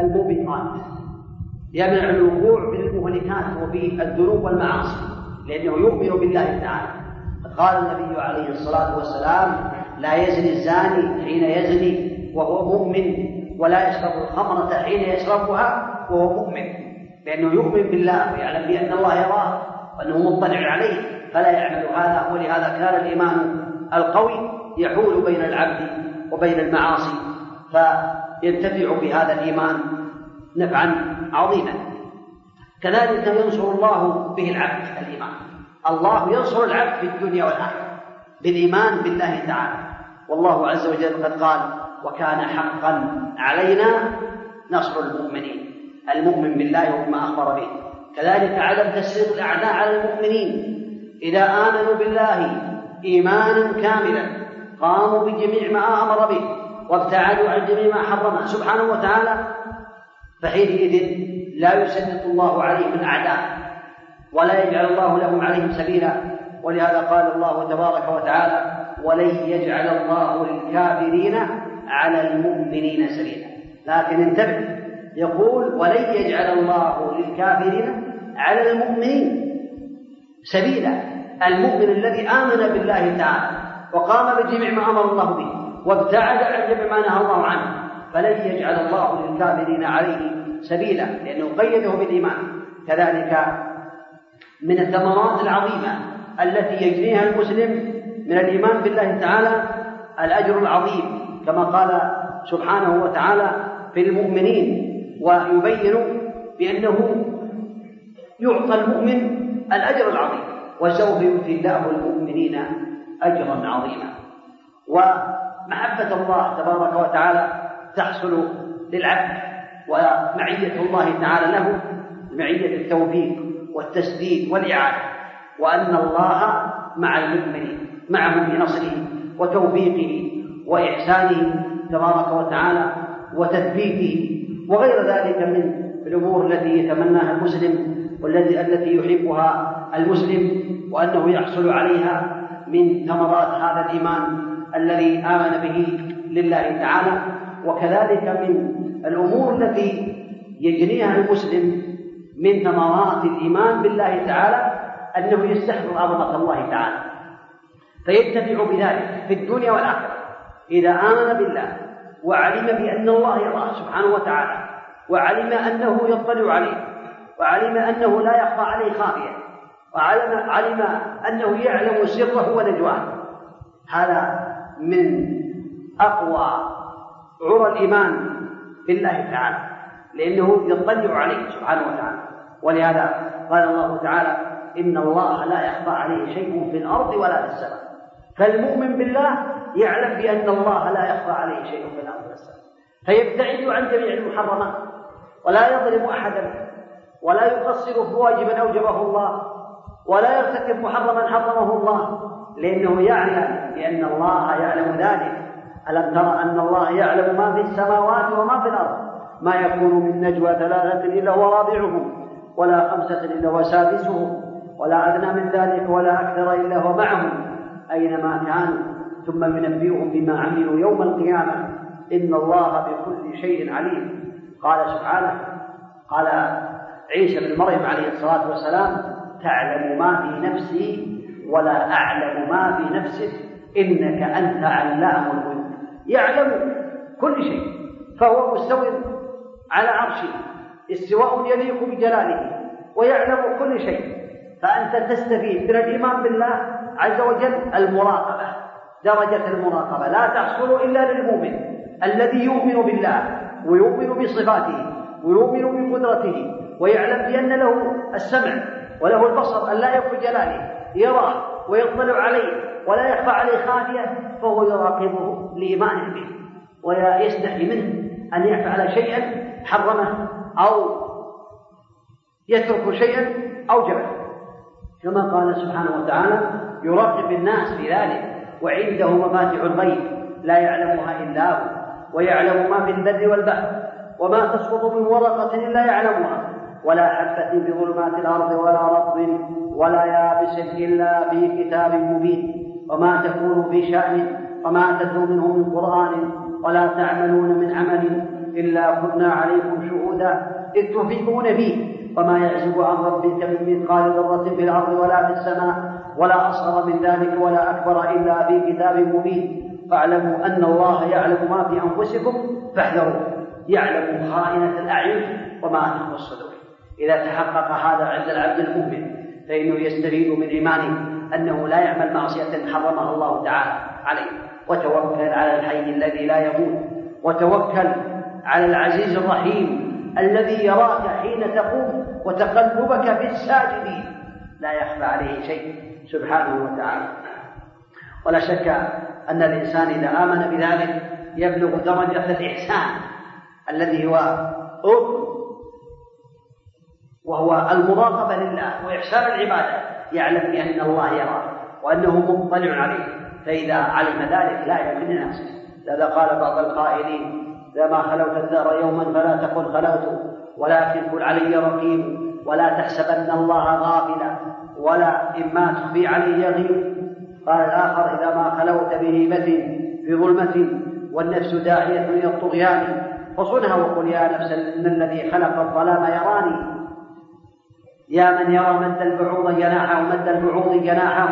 الموبقات يمنع الوقوع في المهلكات وفي الذنوب والمعاصي لأنه يؤمن بالله تعالى. قال النبي عليه الصلاة والسلام لا يزني الزاني حين يزني وهو مؤمن ولا يشرب الخمرة حين يشربها وهو مؤمن. لأنه يؤمن بالله ويعلم بأن الله يراه وأنه مطلع عليه. فلا يعمل هذا ولهذا كان الإيمان القوي يحول بين العبد وبين المعاصي. فينتفع بهذا الإيمان نفعا عظيما. كذلك ينصر الله به العبد الإيمان. الله ينصر العبد في الدنيا والآخرة بالإيمان بالله تعالى. والله عز وجل قد قال وكان حقا علينا نصر المؤمنين. المؤمن بالله وبما أخبر به. كذلك عدم تسليط الأعداء على المؤمنين. إذا آمنوا بالله إيمانا كاملا قاموا بجميع ما أمر به. وابتعدوا عن جميع ما حرمه. سبحانه وتعالى فحينئذ لا يسلط الله عليهم الأعداء ولا يجعل الله لهم عليهم سبيلا. ولهذا قال الله تبارك وتعالى ولن يجعل الله للكافرين على المؤمنين سبيلا. لكن انتبه يقول ولن يجعل الله للكافرين على المؤمنين سبيلا. المؤمن الذي آمن بالله تعالى وقام بجميع ما أمر الله به. وابتعد عن جميع ما نهى الله عنه فلن يجعل الله للكافرين عليه سبيلا لأنه قيده بالإيمان. كذلك من الثمرات العظيمة التي يجنيها المسلم من الإيمان بالله تعالى الأجر العظيم كما قال سبحانه وتعالى في المؤمنين ويبين بأنه يعطى المؤمن الأجر العظيم وسوف يؤتي الله المؤمنين أجرا عظيما. ومحبة الله تبارك وتعالى تحصل للعبد ومعية الله تعالى له معية التوفيق والتسديد والإعانة وأن الله مع المؤمنين معهم بنصره وتوفيقه وإحسانه تبارك وتعالى وتثبيته وغير ذلك من الأمور التي يتمناها المسلم والذي التي يحبها المسلم وأنه يحصل عليها من ثمرات هذا الإيمان الذي آمن به لله تعالى. وكذلك من الأمور التي يجنيها المسلم من ثمرات الإيمان بالله تعالى أنه يستحضر عظمة الله تعالى. فينتفع بذلك في الدنيا والآخرة. إذا آمن بالله وعلم بأن الله يراه سبحانه وتعالى وعلم أنه يطلع عليه وعلم أنه لا يخفى عليه خافية وعلم علم أنه يعلم سره ونجواه هذا من أقوى عرى الإيمان بالله تعالى لأنه يطلع عليه سبحانه وتعالى. ولهذا قال الله تعالى إن الله لا يخفى عليه شيء في الأرض ولا في السماء. فالمؤمن بالله يعلم بأن الله لا يخفى عليه شيء في الأرض والسماء فيبتعد عن جميع المحرمات ولا يظلم أحدا ولا يقصر في واجب أوجبه الله ولا يرتكب محرما حرمه الله لأنه يعلم بأن الله يعلم ذلك. ألم ترى أن الله يعلم ما في السماوات وما في الأرض؟ ما يكون من نجوى ثلاثة إلا هو رابعهم ولا خمسة إلا هو سادسهم ولا أدنى من ذلك ولا أكثر إلا هو معهم. أينما كانوا؟ ثم ينبئهم بما عملوا يوم القيامة. إن الله بكل شيء عليم. قال سبحانه قال عيسى بن مريم عليه الصلاة والسلام تعلم ما في نفسي ولا أعلم ما في نفسك إنك أنت علام الغيوب. يعلم كل شيء فهو مستو على عرشه استواء يليق بجلاله ويعلم كل شيء. فأنت تستفيد من الإيمان بالله عز وجل المراقبة درجة المراقبة. لا تحصل إلا للمؤمن الذي يؤمن بالله ويؤمن بصفاته ويؤمن بقدرته ويعلم بأن له السمع وله البصر أن لا يكون جلاله. يراه ويطلع عليه ولا يخفى عليه خافية فهو يراقبه لإيمانه به ويستحي منه أن يفعل شيئا حرمه أو يترك شيئا أوجبه كما قال سبحانه وتعالى يراقب الناس في ذلك وعنده مفاتح الغيب لا يعلمها إلا هو ويعلم ما في البر والبحر وما تسقط من ورقة إلا يعلمها ولا حبة في ظلمات الأرض ولا رطب ولا يابس إلا في كتاب مبين. وما تكون في شأن وما تتلو منه من قرآن ولا تعملون من عمل إلا كنا عليكم شهودا. إذ تفيضون فيه وما يعزب عن ربك من مثقال ذرة في الأرض ولا في السماء ولا أصغر من ذلك ولا أكبر إلا في كتاب مبين. فاعلموا أن الله يعلم ما في أنفسكم فاحذروا. يعلم خائنة الأعين وما تخفي الصدور إذا تحقق هذا عند العبد المؤمن فإنه يستفيد من إيمانه أنه لا يعمل معصية حرمها الله تعالى عليه. وتوكل على الحي الذي لا يموت. وتوكل على العزيز الرحيم الذي يراك حين تقوم وتقلبك في الساجدين. لا يخفى عليه شيء. سبحانه وتعالى. ولا شك أن الإنسان إذا آمن بذلك يبلغ درجة الإحسان الذي هو ركن وهو المراقبة لله وإحسان العبادة يعلم بأن الله يراه وأنه مطلع عليه فإذا علم ذلك لا يمكن يعصي لذا قال بعض القائلين إذا ما خلوت الدار يوما فلا تقل خلوت ولكن قل علي رقيب ولا تحسبن الله غافلا ولا إما تخفي عليه يغيب. قال الآخر إذا ما خلوت بهيمة في ظلمة والنفس داعية إلى الطغيان فصنها وقل يا نفس إن الذي خلق الظلام يراني يا من يرى مد البعوض جناحه مد البعوض جناحه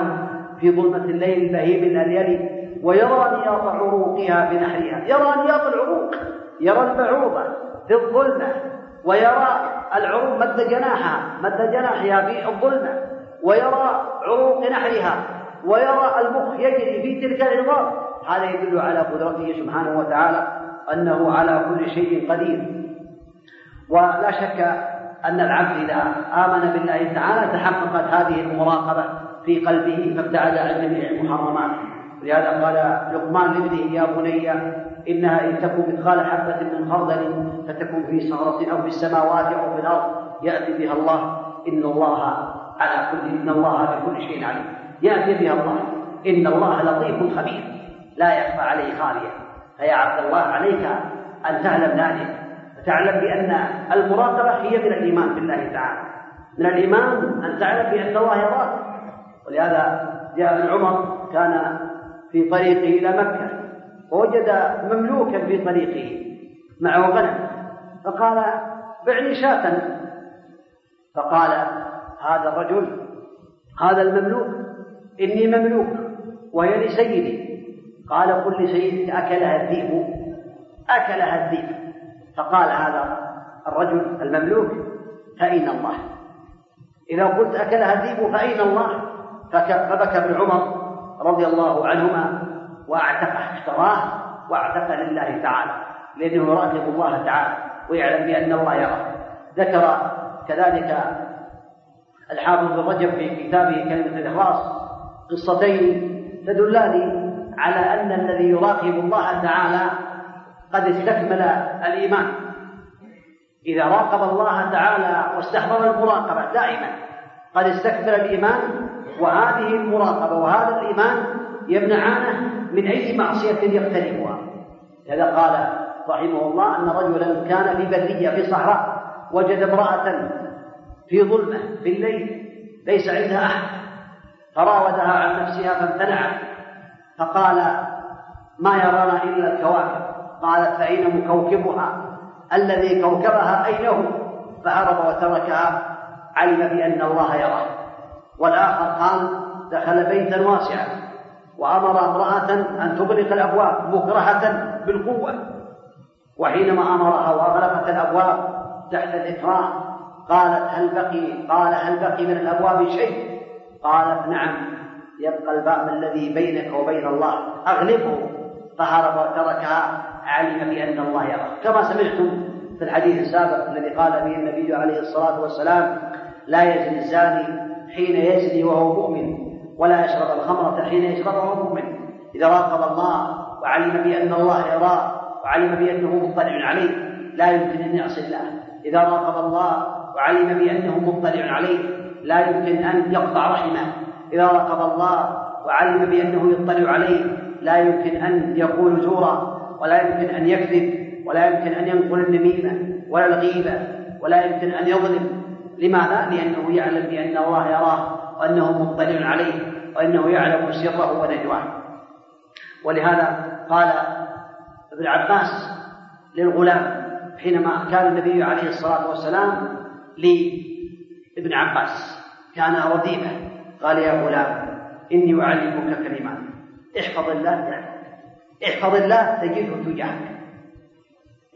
في ظلمة الليل البهيم الأليل ويرى نياط عروقها في نحرها. يرى نياط العروق. يرى البعوضة في الظلمة. ويرى العروق مد جناحها. مد جناحها في الظلمة. ويرى عروق نحرها. ويرى المخ يجري في تلك العظام. هذا يدل على قدرته سبحانه وتعالى أنه على كل شيء قدير. ولا شك أن العبد إذا آمن بالله تعالى تحققت هذه المراقبة في قلبه فابتعد عن جميع المحرمات. ولهذا قال لقمان لابنه يا بني إنها إن تكن مثقال حبة من خردل فتكن في صخرة أو في السماوات أو في الأرض يأتي بها الله. إن الله على كل إن الله بكل شيء عليم. يأتي بها الله. إن الله لطيف خبير. لا يخفى عليه خافية فيا عبد الله عليك أن تعلم ذلك. وتعلم بأن المراقبة هي من الإيمان بالله تعالى. من الإيمان أن تعلم بأن الله يراك. ولهذا جاء ابن عمر كان في طريقه إلى مكة ووجد مملوكا في طريقه معه غنم فقال بعني شاة. فقال هذا الرجل هذا المملوك إني مملوك وهي لسيدي. قال قل لسيدك أكلها الذئب؟ أكلها الذئب. فقال هذا الرجل المملوك فأين الله. إذا قلت أكلها الذئب فأين الله. فبكى ابن عمر رضي الله عنهما واعتقه اشتراه واعتق لله تعالى لأنه يراقب الله تعالى ويعلم بأن الله يراه. ذكر كذلك الحافظ بن رجب في كتابه كلمة الإخلاص قصتين تدلان على أن الذي يراقب الله تعالى قد استكمل الإيمان. إذا راقب الله تعالى واستحضر المراقبة دائما قد استكمل الإيمان وهذه المراقبة وهذا الإيمان يمنعانه من أي معصية يقترفها لذا قال رحمه الله أن رجلا كان في برية في صحراء وجد امرأة في ظلمة في الليل ليس عندها أحد. فراودها عن نفسها فامتنعت فقال ما يرانا إلا الكواكب. قالت فأين مكوكبها الذي كوكبها أين هو فهرب وتركها علم بأن الله يراه. والآخر قال دخل بيتا واسعا وأمر امرأة أن تغلق الأبواب مكرهة بالقوة. وحينما أمرها وأغلقت الأبواب تحت الإكراه قالت هل بقي؟ قال هل بقي من الأبواب شيء؟ قالت نعم يبقى الباب الذي بينك وبين الله أغلقه. فهرب وتركها علم بأن الله يرى. كما سمعتم في الحديث السابق الذي قال به النبي عليه الصلاة والسلام لا يزني الزاني حين يزني وهو مؤمن ولا يشرب الخمرة حين يشربها وهو مؤمن. إذا راقب الله وعلم بأن الله يراه وعلم بأنه مطلع عليه لا يمكن أن يعصي الله. إذا راقب الله وعلم بأنه مطلع عليه لا يمكن أن يقطع رحمه. إذا راقب الله وعلم بأنه يطلع عليه لا يمكن أن يقول زورا ولا يمكن أن يكذب ولا يمكن أن ينقل النميمة ولا الغيبة ولا يمكن أن يظلم. لماذا؟ لأنه يعلم بأن الله يراه وأنه مطلع عليه وأنه يعلم سره ونجواه. ولهذا قال ابن عباس للغلام حينما كان النبي عليه الصلاة والسلام لابن عباس كان رديفا قال يا غلام إني أعلمك كلمات احفظ الله احفظ الله تجده تجاهك.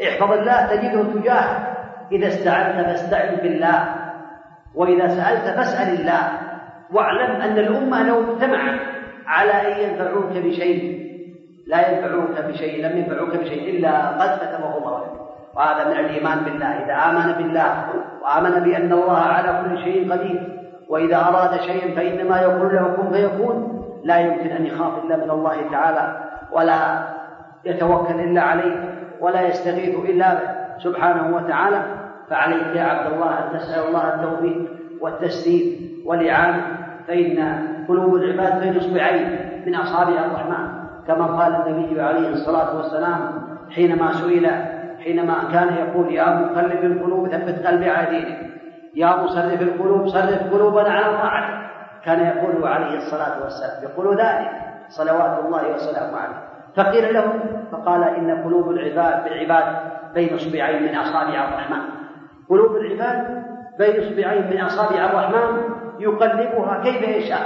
احفظ الله تجده تجاهك. إذا استعنت فاستعن بالله. وإذا سألت فاسأل الله. واعلم أن الأمة لو اجتمعت على أن ينفعوك بشيء لا ينفعوك بشيء لم ينفعوك بشيء إلا قد كتبه الله وهذا من الإيمان بالله. إذا آمن بالله وآمن بأن الله على كل شيء قدير وإذا أراد شيئا فإنما يقول له كن فيكون. لا يمكن أن يخاف إلا من الله تعالى. ولا يتوكل إلا عليه ولا يستغيث إلا به. سبحانه وتعالى فعليك يا عبد الله أن تسأل الله التوفيق والتسديد والإعانة. فإن قلوب العباد بين إصبعين من أصابع الرحمن كما قال النبي عليه الصلاة والسلام حينما سئل حينما كان يقول يا مقلب القلوب ثبت قلبي على دينك. يا مصرف القلوب صرف قلوبنا على طاعتك. كان يقول عليه الصلاة والسلام يقول ذلك صلوات الله وسلامه عليه. فقيل له فقال إن قلوب العباد بالعباد بين اصبعين من أصابع الرحمن. قلوب العباد بين اصبعين من أصابع الرحمن يقلبها كيف يشاء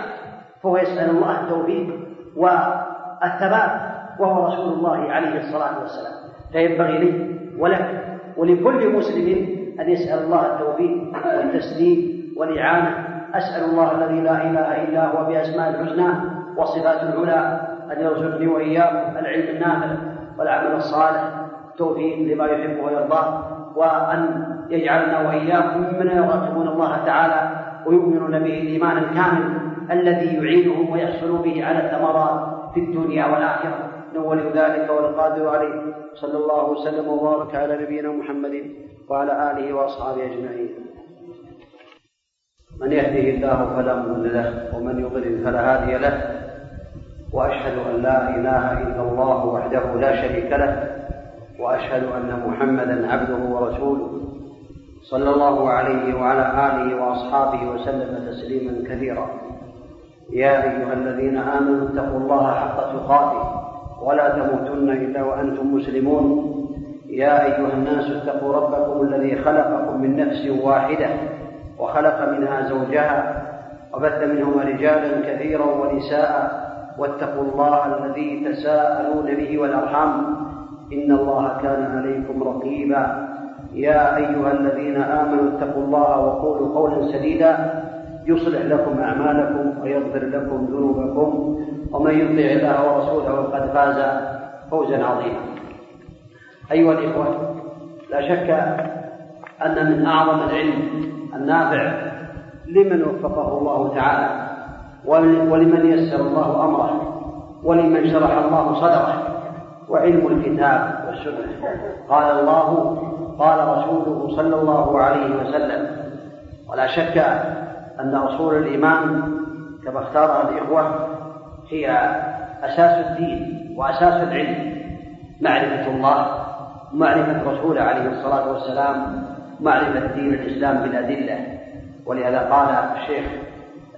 فهو يسأل الله التوفيق والثبات وهو رسول الله عليه الصلاة والسلام. فينبغي لي ولك ولكل مسلم أن يسأل الله التوفيق والتسديد والإعانة. أسأل الله الذي لا إله إلا هو بأسماء الحسنى وصفات العلى أن يرزقني وإياكم العلم النافع والعمل الصالح التوفيق لما يحب ويرضاه وأن يجعلنا وإياكم ممن يراقبون الله تعالى ويؤمنون به الإيمان الكامل الذي يعينهم ويحصل به على الثمرات في الدنيا والآخرة. إنه ولي ذلك والقادر عليه. صلى الله وسلم وبارك على نبينا محمد وعلى آله وأصحابه أجمعين. من يهده الله فلا مضل له ومن يضلل فلا هادي له. وأشهد أن لا إله إلا الله وحده لا شريك له وأشهد أن محمدا عبده ورسوله. صلى الله عليه وعلى آله وأصحابه وسلم تسليما كثيرا. يا أيها الذين آمنوا اتقوا الله حق تقاته ولا تموتن إلا وأنتم مسلمون. يا أيها الناس اتقوا ربكم الذي خلقكم من نفس واحدة وخلق منها زوجها وبث منهما رجالا كثيرا ونساء. واتقوا الله الذي تساءلون به والأرحام. إن الله كان عليكم رقيبا. يا أيها الذين آمنوا اتقوا الله وقولوا قولا سديدا. يصلح لكم أعمالكم ويغفر لكم ذنوبكم. ومن يطع الله ورسوله فقد فاز فوزا عظيما. أيها الإخوة لا شك أن من أعظم العلم النافع لمن وفقه الله تعالى. ولمن يسر الله أمره ولمن شرح الله صدره وعلم الكتاب والسنة. قال الله قال رسوله صلى الله عليه وسلم ولا شك أن أصول الإيمان كما اختارها الإخوة هي أساس الدين وأساس العلم. معرفة الله ومعرفه رسوله عليه الصلاة والسلام معرفة دين الإسلام بالأدلة. ولهذا قال الشيخ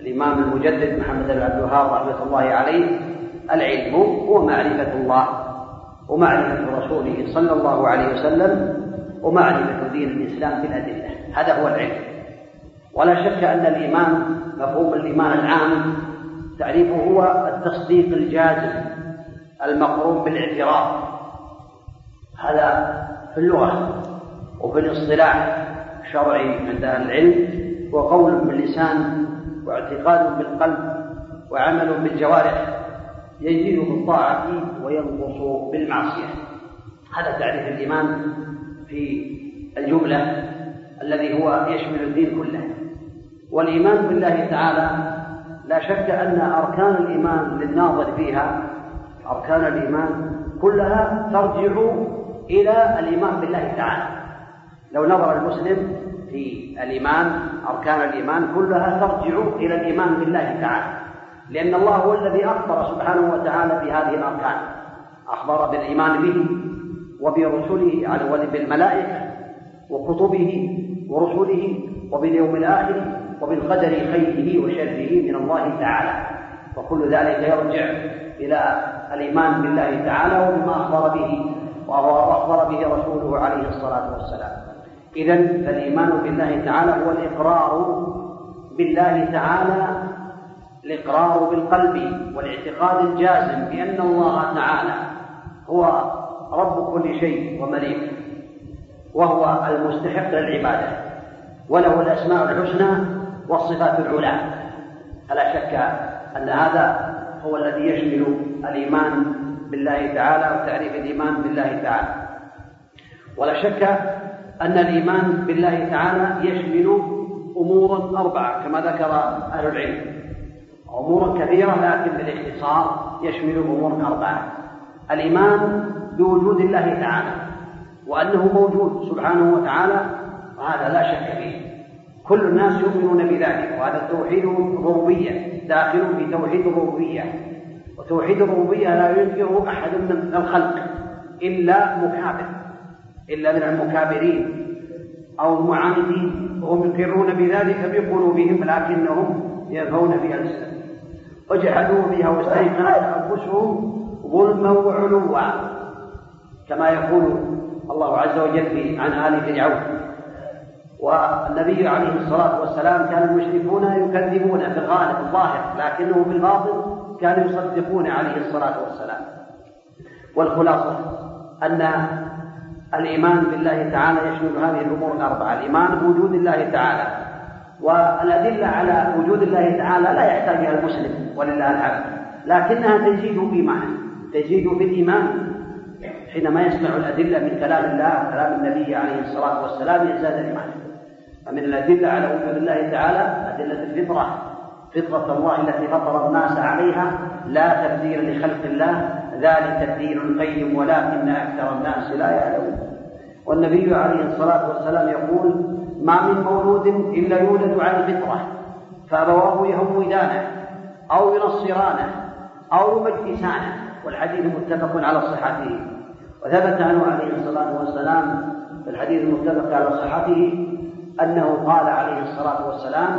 الإمام المجدد محمد بن عبد الوهاب رحمة الله عليه العلم هو معرفة الله ومعرفة رسوله صلى الله عليه وسلم ومعرفة دين الإسلام بالأدلة هذا هو العلم. ولا شك أن الإيمان مفهوم الإيمان العام تعريفه هو التصديق الجازم المقرون بالاعتراف. هذا في اللغة وفي الاصطلاح الشرعي عند أهل العلم وقول باللسان واعتقاد بالقلب وعمل بالجوارح يزيد بالطاعة وينقص بالمعصية. هذا تعريف الإيمان في الجملة الذي هو يشمل الدين كله. والإيمان بالله تعالى لا شك أن أركان الإيمان للناظر فيها أركان الإيمان كلها ترجع إلى الإيمان بالله تعالى. لو نظر المسلم في الإيمان أركان الإيمان كلها ترجع إلى الإيمان بالله تعالى. لأن الله هو الذي أخبر سبحانه وتعالى بهذه الأركان. أخبر بالإيمان به وبرسله وبالملائكة وكتبه ورسله وباليوم الآخر وبالقدر خيره وشره من الله تعالى. وكل ذلك يرجع إلى الإيمان بالله تعالى وبما أخبر به وأخبر به رسوله عليه الصلاة والسلام. إذا فالإيمان بالله تعالى هو الإقرار بالله تعالى الإقرار بالقلب والاعتقاد الجازم بأن الله تعالى هو رب كل شيء ومليك وهو المستحق للعبادة وله الأسماء الحسنى والصفات العلى. فلا شك أن هذا هو الذي يشمل الإيمان بالله تعالى وتعريف الإيمان بالله تعالى. ولا شك أن الإيمان بالله تعالى يشمل أمورا أربعة كما ذكر أهل العلم. أمور كثيرة لكن بالاختصار يشمل أمور أربعة. الإيمان بوجود الله تعالى وأنه موجود سبحانه وتعالى وهذا لا شك فيه. كل الناس يؤمنون بذلك وهذا توحيد الربوبية داخل في توحيد الربوبية. وتوحيد الربوبية لا ينكره أحد من الخلق إلا مكابر إلا من المكابرين أو المعاندين وهم يقرون بذلك بقلوبهم لكنهم ينفون بألسنتهم وجحدوا بها واستيقنت أنفسهم ظلما وعلوا. كما يقول الله عز وجل عن آل فرعون. والنبي عليه الصلاة والسلام كان المشركون يكذبون في الغالب الظاهر لكنه في الباطن كانوا يصدقون عليه الصلاة والسلام. والخلاصة أن الإيمان بالله تعالى يشمل هذه الأمور الأربعة. الإيمان بوجود الله تعالى والأدلة على وجود الله تعالى لا يحتاجها المسلم ولله الحمد. لكنها تزيد إيمانه تزيد في الإيمان حينما يسمع الأدلة من كلام الله وكلام النبي عليه الصلاة والسلام يزداد الإيمان فمن الأدلة على وجود الله تعالى أدلة الفطرة. فطرة الله التي فطر الناس عليها لا تبديل لخلق الله. ذلك الدين القيم ولكن أكثر الناس لا يعلمون. والنبي عليه الصلاة والسلام يقول ما من مولود إلا يولد على الفطرة فأبواه يهودانه أو ينصرانه أو يمجسانه. والحديث متفق على صحته. وثبت عنه عليه الصلاة والسلام في الحديث المتفق على صحته أنه قال عليه الصلاة والسلام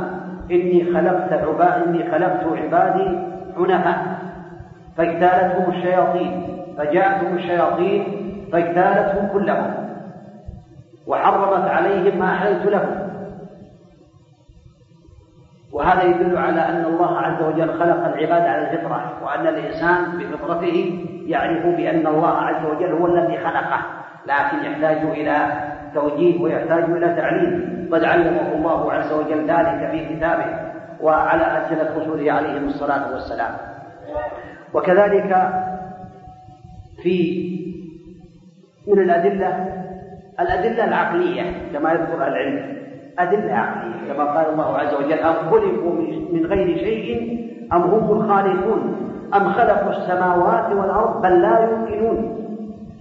إني خلقت عباد إني خلقت عبادي حنفاء فاجتالتهم الشياطين فجاءتهم الشياطين فاجتالتهم كلهم. وحرمت عليهم ما أحللت لهم. وهذا يدل على أن الله عز وجل خلق العباد على الفطرة وأن الإنسان بفطرته يعرف بأن الله عز وجل هو الذي خلقه لكن يحتاج إلى توجيه ويحتاج إلى تعليم. قد علمه الله عز وجل ذلك في كتابه وعلى ألسنة رسوله عليهم الصلاة والسلام. وكذلك في من الأدلة الأدلة العقلية كما يذكر العلم. أدلة عقلية كما قال الله عز وجل أم خلقوا من غير شيء أم هم الخالقون؟ أم خلقوا السماوات والأرض بل لا يمكنون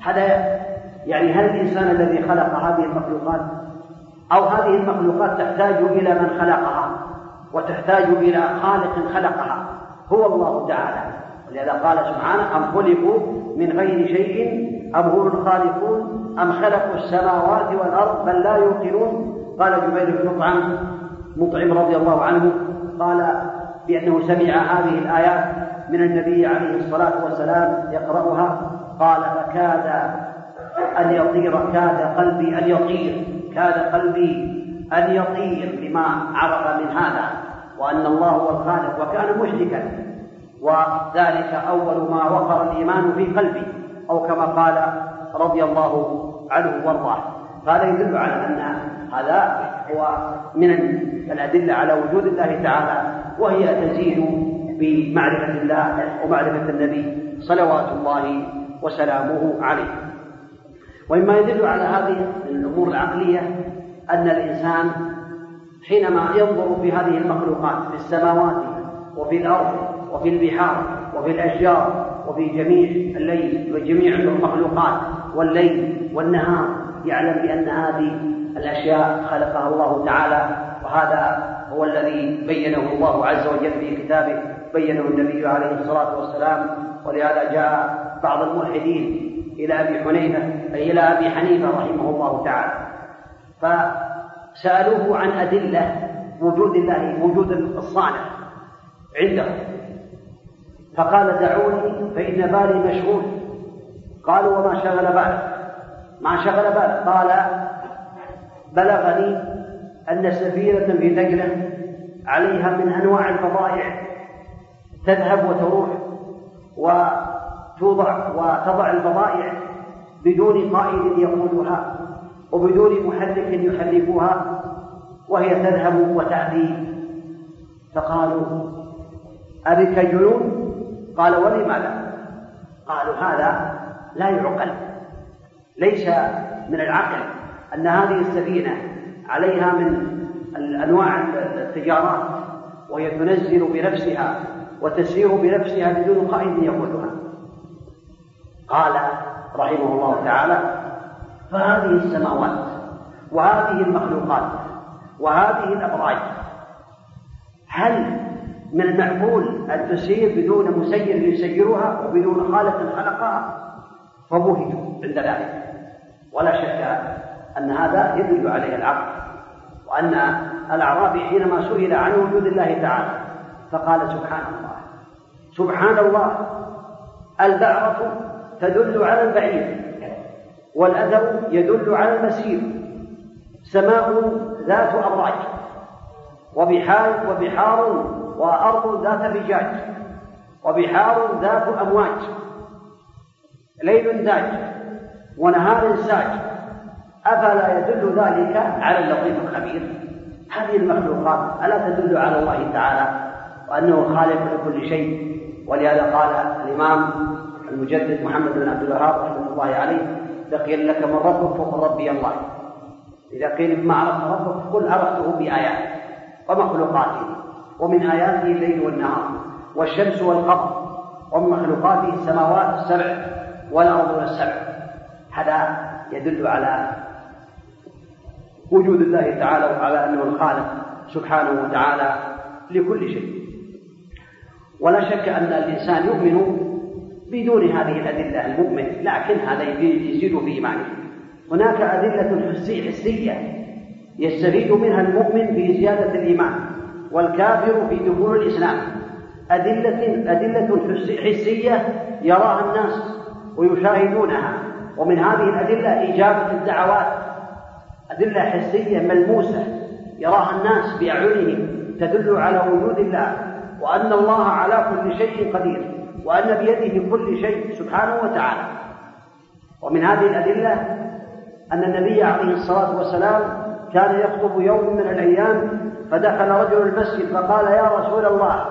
هذا يعني هل الإنسان الذي خلق هذه المخلوقات أو هذه المخلوقات تحتاج إلى من خلقها وتحتاج إلى خالق خلقها؟ هو الله تعالى. ولهذا قال سبحانه أم خلقوا من غير شيء أم هم الخالقون؟ أم خلقوا السماوات والأرض بل لا يوقنون؟ قال جبير بن مطعم مطعم رضي الله عنه قال بأنه سمع هذه الآيات من النبي عليه الصلاة والسلام يقرأها قال فكاد أن يطير كاد قلبي أن يطير كاد قلبي أن يطير بما عرف من هذا وأن الله هو الخالق وكان مشركا وذلك أول ما وقر الإيمان في قلبي أو كما قال رضي الله عنه وارضاه. هذا يدل على أن هذا هو من الأدلة على وجود الله تعالى وهي تزيد بمعرفة الله ومعرفة النبي صلوات الله وسلامه عليه. ومما يدل على هذه الأمور العقلية أن الإنسان حينما ينظر في هذه المخلوقات في السماوات وفي الأرض وفي البحار وفي الأشجار وفي جميع الليل وجميع المخلوقات والليل والنهار يعلم بأن هذه الأشياء خلقها الله تعالى وهذا هو الذي بينه الله عز وجل في كتابه بينه النبي عليه الصلاة والسلام. ولهذا جاء بعض الملحدين إلى أبي حنيفة أي إلى أبي حنيفة رحمه الله تعالى. فسألوه عن أدلة وجود الله وجود الصانع عنده. فقال دعوني فإن بالي مشغول. قالوا وما شغل بالك ما شغل باله قال بلغني أن سفينة في دجلة عليها من أنواع البضائع تذهب وتروح وتوضع وتضع البضائع بدون قائد يقودها وبدون محرك يحركها وهي تذهب وتأتي فقالوا أبك جنون؟ قال ولم لا قالوا هذا لا يعقل ليس من العقل أن هذه السفينة عليها من أنواع التجارات وهي تنزل بنفسها وتسير بنفسها بدون قائد يقودها. قال رحمه الله تعالى فهذه السماوات وهذه المخلوقات وهذه الأبراج هل من المعقول أن تسير بدون مسير يسيرها وبدون خالق خلقها؟ فبهتوا عند ذلك. ولا شك أن هذا يدل عليه العقل وأن الأعرابي حينما سئل عن وجود الله تعالى فقال سبحان الله. سبحان الله البعرة تدل على البعير والأثر يدل على المسير سماء ذات أبراج وبحار وبحار وأرض ذات فجاج وبحار ذات أمواج. ليل داج ونهار ساج. أفلا يدل ذلك على اللطيف الخبير؟ هذه المخلوقات ألا تدل على الله تعالى وأنه خالق لكل شيء؟ ولهذا قال الإمام المجدد محمد بن عبد الوهاب رحمة الله عليه لقيل لك من ربك فقل ربي الله. إذا قيل ما عرفت ربك فقل عرفته بآيات ومخلوقاته ومن آياته الليل والنهار والشمس والقمر ومن مخلوقاته السماوات السبع. والأرض السبع هذا يدل على وجود الله تعالى وعلى أنه الخالق سبحانه وتعالى لكل شيء. ولا شك أن الإنسان يؤمن بدون هذه الأدلة المؤمن لكن هذا يزيد في إيمانه هناك أدلة حسية يستفيد منها المؤمن في زيادة الإيمان والكافر في دخول الإسلام. أدلة أدلة حسية يراها الناس. ويشاهدونها. ومن هذه الأدلة إجابة الدعوات. أدلة حسية ملموسة. يراها الناس بأعينهم تدل على وجود الله. وأن الله على كل شيء قدير. وأن بيده كل شيء سبحانه وتعالى. ومن هذه الأدلة أن النبي عليه الصلاة والسلام كان يخطب يوم من الأيام فدخل رجل المسجد فقال يا رسول الله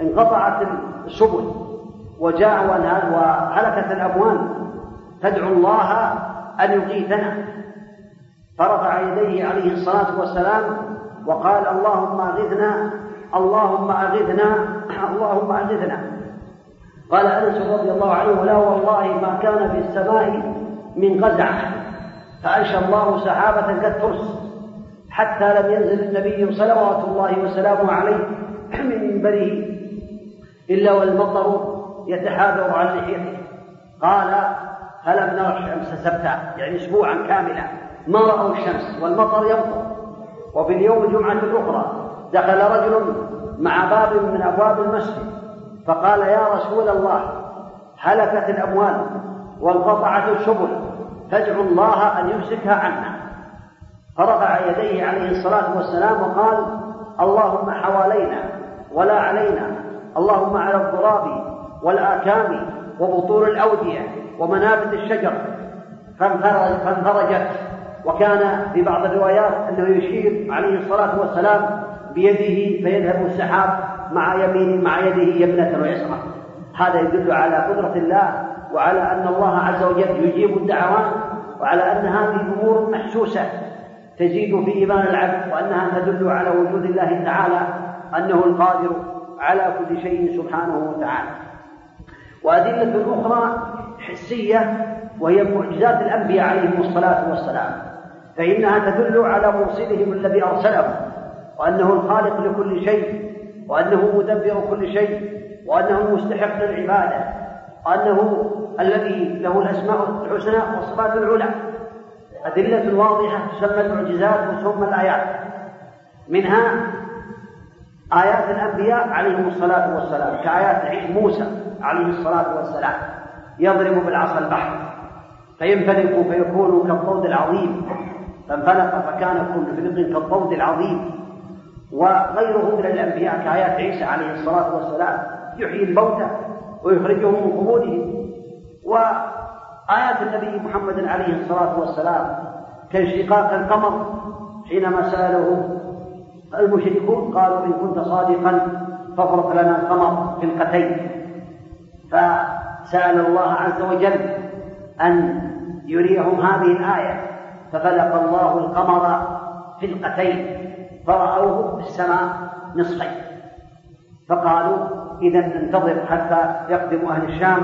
انقطعت السبل. وجاء وهلكت الأموال تدعو الله أن يغيثنا. فرفع يديه عليه الصلاة والسلام وقال اللهم أغثنا اللهم أغثنا اللهم أغثنا قال أنس رضي الله عنه لا والله ما كان في السماء من قزعة فأنشى الله سحابة قد ترس حتى لم ينزل النبي صلوات الله وسلامه عليه من منبره إلا والمطر يتحاذر عن لحيته. قال فلم نرى الشمس سبتا؟ يعني أسبوعا كاملا. ما رأوا الشمس والمطر يمطر. وفي اليوم الجمعة الأخرى دخل رجل مع باب من أبواب المسجد فقال يا رسول الله هلكت الأموال وانقطعت السبل فادعوا الله أن يمسكها عنا. فرفع يديه عليه الصلاة والسلام وقال اللهم حوالينا ولا علينا. اللهم على الضراب والآكام وبطول الأودية ومنابت الشجر فانفرجت. وكان في بعض الروايات أنه يشير عليه الصلاة والسلام بيده فيذهب السحاب مع يمين مع يده يمنة ويسرى. هذا يدل على قدرة الله وعلى أن الله عز وجل يجيب الدعوات وعلى أن هذه أمور محسوسة تزيد في إيمان العبد وأنها تدل على وجود الله تعالى أنه القادر على كل شيء سبحانه وتعالى. وأدلة أخرى حسية وهي معجزات الأنبياء عليهم الصلاة والسلام. فإنها تدل على مرسلهم الذي أرسله وأنه الخالق لكل شيء وأنه مدبر كل شيء وأنه المستحق للعبادة وأنه الذي له الأسماء الحسنى والصفات العلى. أدلة واضحة تسمى المعجزات وتسمى الآيات. منها آيات الأنبياء عليهم الصلاة والسلام كآيات موسى. عليه الصلاة والسلام يضرب بالعصا البحر فينفلق فيكون كالطود العظيم فانفلق فكان كل فلق كالطود العظيم. وغيره من الأنبياء كآيات عيسى عليه الصلاة والسلام يحيي الموتى ويخرجهم من قبورهم. وآيات النبي محمد عليه الصلاة والسلام كانشقاق القمر حينما سأله المشركون؟ قالوا إن كنت صادقا فافرق لنا القمر خلقتين فسأل الله عز وجل أن يريهم هذه الآية. ففلق الله القمر خلقتين فرأوه في السماء نصفين. فقالوا إذا ننتظر حتى يقدم أهل الشام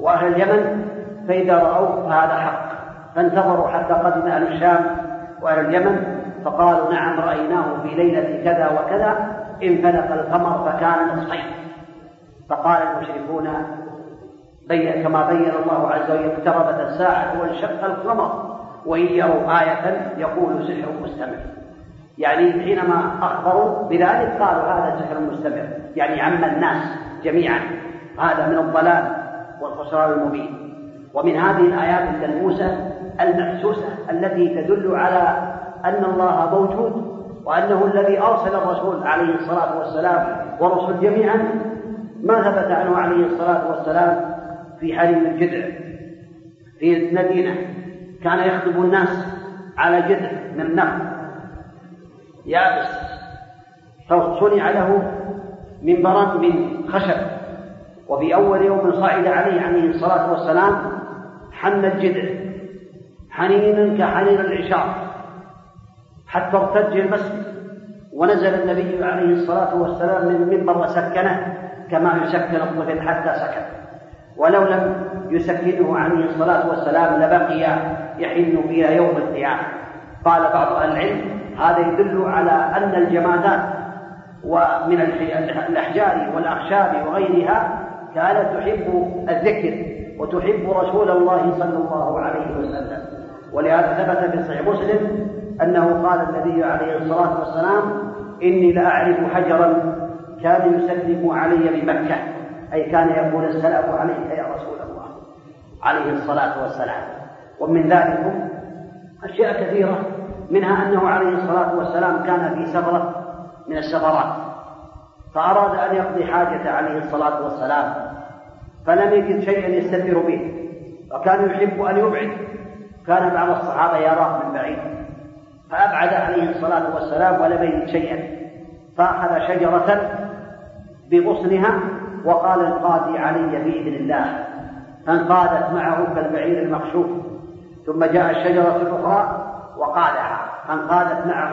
وأهل اليمن فإذا رأوه فهذا حق. فانتظروا حتى قدم أهل الشام وأهل اليمن فقالوا نعم رأيناه في ليلة كذا وكذا انفلق القمر فكان نصفين. فقال المشركون بين كما بين الله عز وجل اقتربت الساعة وانشق القمر وإن يروا آية يقول سحر مستمر. يعني حينما أخبروا بذلك قالوا هذا سحر مستمر. يعني عم الناس جميعا. هذا من الضلال والخسران المبين. ومن هذه الآيات الملموسة المحسوسة التي تدل على أن الله موجود وأنه الذي أرسل الرسول عليه الصلاة والسلام ورسل جميعا ما ثبت عنه عليه الصلاة والسلام في حليم الجذع. في المدينة كان يخطب الناس على جذع من النخل. يابس. فصنع له منبرا من خشب. وفي أول يوم صعد عليه عليه الصلاة والسلام حن الجذع. حنينا كحنين العشار حتى ارتج المسجد ونزل النبي عليه الصلاة والسلام من المنبر وسكنه. كما يسكن الطفل حتى سكن ولو لم يسكنه عليه الصلاة والسلام لبقي يحن إلى يوم القيامة. قال بعض أهل العلم هذا يدل على أن الجمادات ومن الأحجار والأخشاب وغيرها كانت تحب الذكر وتحب رسول الله صلى الله عليه وسلم. ولهذا ثبت في صحيح مسلم أنه قال النبي عليه الصلاة والسلام إني لأعرف حجرا كان يسلم علي بمكة. أي كان يقول السلام عليك يا رسول الله. عليه الصلاة والسلام. ومن ذلك أشياء كثيرة. منها أنه عليه الصلاة والسلام كان في سفرة من السفرات. فأراد أن يقضي حاجة عليه الصلاة والسلام. فلم يجد شيئا يستتر به. وكان يحب أن يبعد. كان بعض الصحابة يراه من بعيد. فأبعد عليه الصلاة والسلام ولم يجد شيئا. فأخذ شجرة بغصنها وقال انقادي علي بإذن الله فانقادت معه كالبعير المخشوف ثم جاء الشجرة الأخرى وقالها فانقادت معه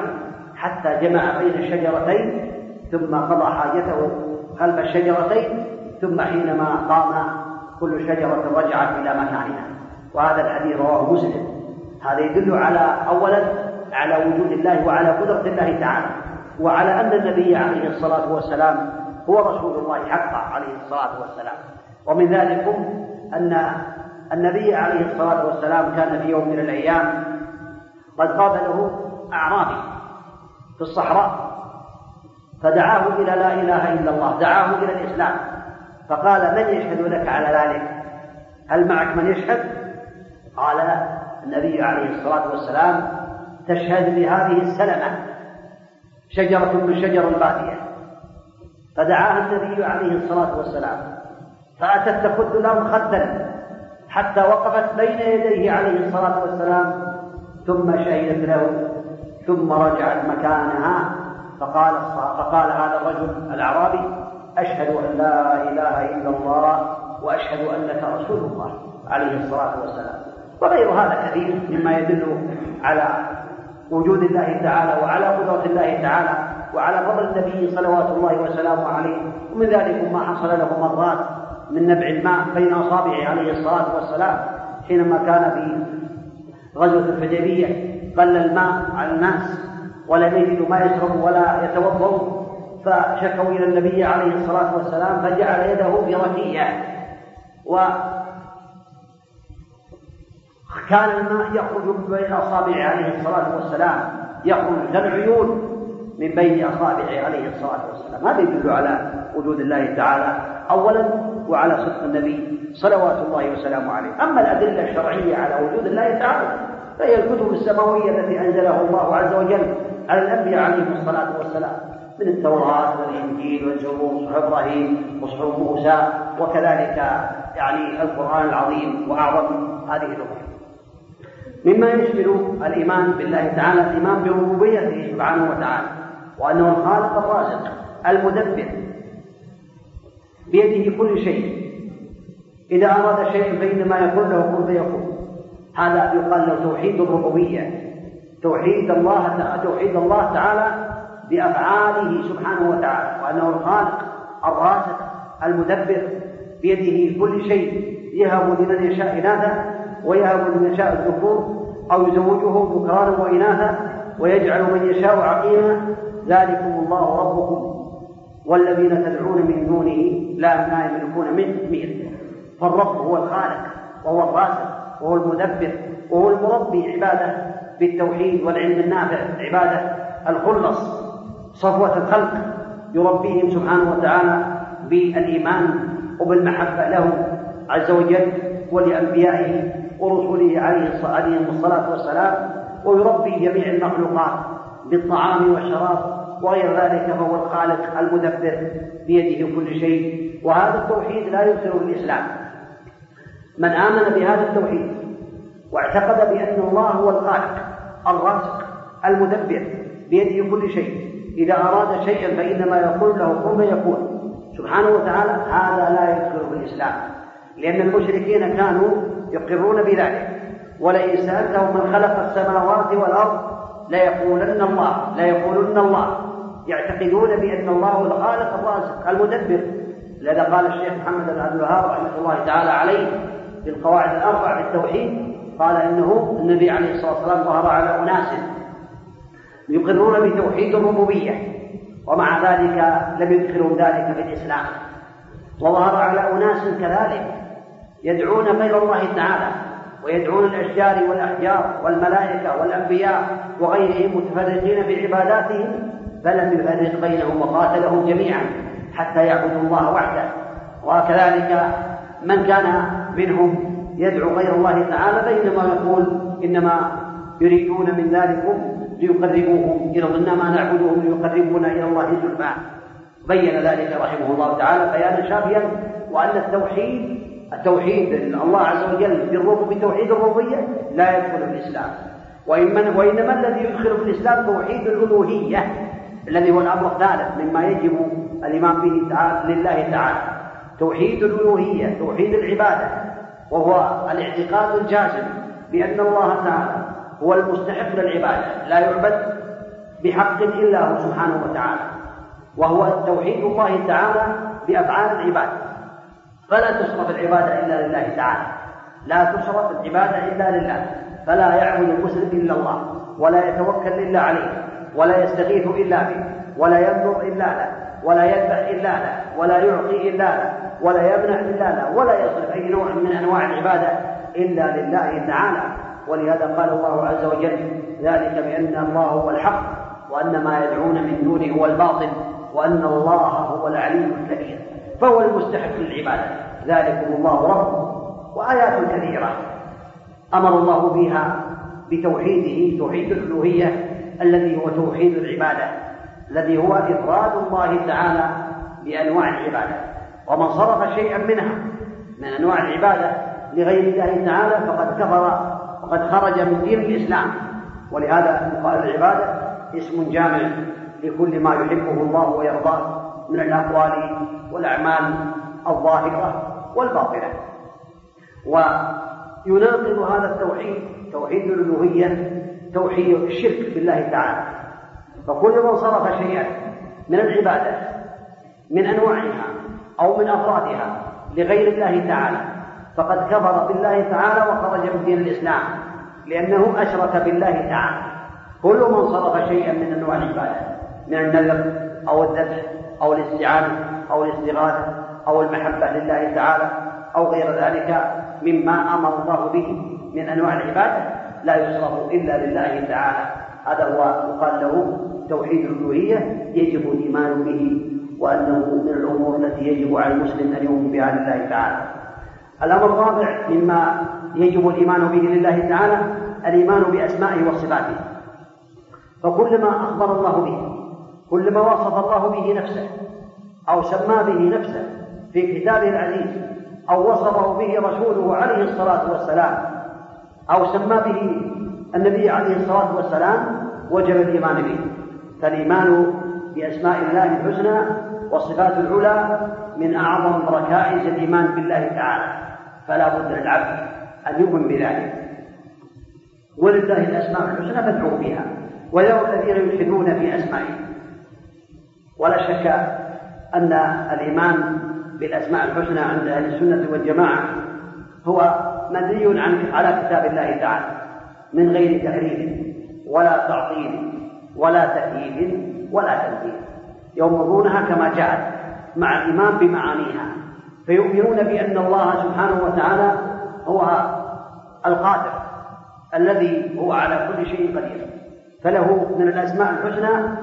حتى جمع بين الشجرتين ثم قضى حاجته خلف الشجرتين ثم حينما قام كل شجرة رجعت إلى مكانها. وهذا الحديث رواه مسلم. هذا يدل على أولا على وجود الله وعلى قدرة الله تعالى وعلى أن النبي عليه الصلاة والسلام هو رسول الله حقا عليه الصلاة والسلام. ومن ذلك أن النبي عليه الصلاة والسلام كان في يوم من الأيام قد قابله أعرابي في الصحراء فدعاه إلى لا إله إلا الله دعاه إلى الإسلام. فقال من يشهد لك على ذلك؟ هل معك من يشهد؟ قال النبي عليه الصلاة والسلام تشهد بهذه السلمة شجرة من شجر البادية فدعاها النبي عليه الصلاة والسلام. فأتت تخد له خدا حتى وقفت بين يديه عليه الصلاة والسلام. ثم شهدت له ثم رجعت مكانها. فقال فقال هذا الرجل الأعرابي أشهد أن لا إله إلا الله وأشهد أنك رسول الله عليه الصلاة والسلام. وغير هذا كثير مما يدل على وجود الله تعالى وعلى قدرة الله تعالى. وعلى فضل النبي صلوات الله وسلامه عليه. ومن ذلك ما حصل له مرات من نبع الماء بين أصابعه عليه الصلاة والسلام حينما كان في غزوة الحديبية. قل الماء على الناس ولم يجدوا ما يشربوا ولا يتوضؤوا فشكوا إلى النبي عليه الصلاة والسلام فجعل يده في ركية كان الماء يخرج بين أصابعه عليه الصلاة والسلام. يخرج كالعيون من بين أصابعه عليه الصلاة والسلام. هذا يدل على وجود الله تعالى أولا وعلى صدق النبي صلوات الله وسلامه عليه. أما الأدلة الشرعية على وجود الله تعالى فهي الكتب السماوية التي أنزلها الله عز وجل على الأنبياء عليهم الصلاة والسلام من التوراة والإنجيل والزبور صحف إبراهيم وصحف موسى وكذلك يعني القرآن العظيم وأعظم هذه الأمور. مما يشمل الإيمان بالله تعالى الإيمان بربوبيته سبحانه وتعالى. وأنه الخالق الرازق المدبر بيده كل شيء. إذا أراد شيئا فإنما يقول له كن فيكون. هذا يقال له توحيد الربوبية. توحيد الله توحيد الله تعالى بأفعاله سبحانه وتعالى. وأنه الخالق الرازق المدبر بيده كل شيء. يهب لمن يشاء إناثا ويهب لمن يشاء الذكور أو يزوجه ذكرانا وإناثا ويجعل من يشاء عقيما. ذلكم الله ربكم والذين تدعون من دونه لا لا يملكون من مثل فالرب هو الخالق وهو الرازق وهو المدبر وهو المربي عباده بالتوحيد والعلم النافع عباده الخلص صفوة الخلق يربيهم سبحانه وتعالى بالإيمان وبالمحبة له عز وجل ولأنبيائه ورسله عليه الصلاة والسلام ويربي جميع المخلوقات بالطعام والشراب وغير ذلك فهو الخالق المدبر بيده كل شيء. وهذا التوحيد لا في الإسلام من آمن بهذا التوحيد واعتقد بأن الله هو الخالق الرازق المدبر بيده كل شيء. إذا أراد شيئا فإنما يقول له كن فيكون. سبحانه وتعالى هذا لا في الإسلام لأن المشركين كانوا يقرون بذلك. ولئن سألتهم من خلق السماوات والأرض ليقولن الله ليقولن الله. يعتقدون بأن الله هو الخالق الرازق المدبر. لذا قال الشيخ محمد بن عبد الوهاب رحمة الله تعالى عليه في القواعد الأربع بالتوحيد قال إنه النبي عليه الصلاة والسلام ظهر على أناس يقرون بتوحيد الربوبية ومع ذلك لم يدخلوا ذلك في الإسلام. وظهر على أناس كذلك يدعون غير الله تعالى ويدعون الأشجار والأحجار والملائكة والأنبياء وغيرهم متفرقين في عباداتهم فلم يفرق بينهم وقاتلهم جميعا حتى يعبدوا الله وحده. وكذلك من كان منهم يدعو غير الله تعالى بينما يقول إنما يريدون من ذلكم ليقربوهم إلى إنما نعبدهم ليقربونا إلى الله زلفى. بين ذلك رحمه الله تعالى بيانا شافيا وأن التوحيد التوحيد الله عز وجل بتوحيد الربوبية لا يدخل في الإسلام. وإنما, وإنما الذي يدخل في الإسلام توحيد الألوهية. الذي هو الأمر الثالث مما يجب الإيمان به تعالى لله تعالى. توحيد الألوهية توحيد العبادة وهو الاعتقاد الجازم بأن الله تعالى هو المستحق للعبادة لا يعبد بحق إلا هو سبحانه وتعالى. وهو توحيد الله تعالى بأفعال العباد. فلا تصرف العبادة إلا لله تعالى. لا تصرف العبادة إلا لله. فلا يعبد المسلم إلا الله ولا يتوكل إلا عليه. ولا يستغيث إلا به ولا ينظر إلا له ولا يذبح إلا له ولا يعطي إلا له ولا يمنع إلا له ولا يصرف أي نوع من أنواع العبادة إلا لله تعالى. ولهذا قال الله عز وجل ذلك بأن الله هو الحق وأن ما يدعون من دونه هو الباطل وأن الله هو العليم الكبير فهو المستحق للعبادة. ذلكم الله رب وآيات كثيرة أمر الله بها بتوحيده توحيد الألوهية الذي هو توحيد العبادة الذي هو إفراد الله تعالى بأنواع العبادة. ومن صرف شيئا منها من أنواع العبادة لغير الله تعالى فقد كفر وقد خرج من دين الإسلام. ولهذا قال العبادة اسم جامع لكل ما يحبه الله ويرضاه من الأقوال والأعمال الظاهرة والباطنة. ويناقض هذا التوحيد توحيد الألوهية توحيد الشرك بالله تعالى. فكل من صرف شيئا من العبادة من أنواعها أو من أفرادها لغير الله تعالى فقد كفر بالله تعالى وخرج من دين الإسلام لأنه أشرك بالله تعالى. كل من صرف شيئا من أنواع العبادة من النذر أو الذبح أو الاستعانة أو الاستغاثة أو المحبة لله تعالى أو غير ذلك مما أمر الله به من أنواع العبادة. لا يصرف إلا لله تعالى. هذا هو يقال له توحيد الألوهية. يجب الإيمان به وأنه من الأمور التي يجب على المسلم أن يؤمن بها لله تعالى. الأمر الرابع مما يجب الإيمان به لله تعالى الإيمان بأسمائه وصفاته. فكل ما أخبر الله به كل ما وصف الله به نفسه أو سمى به نفسه في كتابه العزيز أو وصفه به رسوله عليه الصلاة والسلام أو سمى به النبي عليه الصلاة والسلام وجب الإيمان به. فالإيمان بأسماء الله الحسنى والصفات العلى من أعظم ركائز الإيمان بالله تعالى. فلا بد للعبد أن يؤمن بذلك. ولله الأسماء الحسنى فادعوا بها. ويرى الذين يلحدون في أسمائه. ولا شك أن الإيمان بالأسماء الحسنى عند أهل السنة والجماعة هو مبني عن على كتاب الله تعالى من غير تحريف ولا تعطيل ولا تأييد ولا تنزيل يمرونها كما جاءت مع الإيمان بمعانيها. فيؤمنون بأن الله سبحانه وتعالى هو القادر الذي هو على كل شيء قدير. فله من الأسماء الحسنى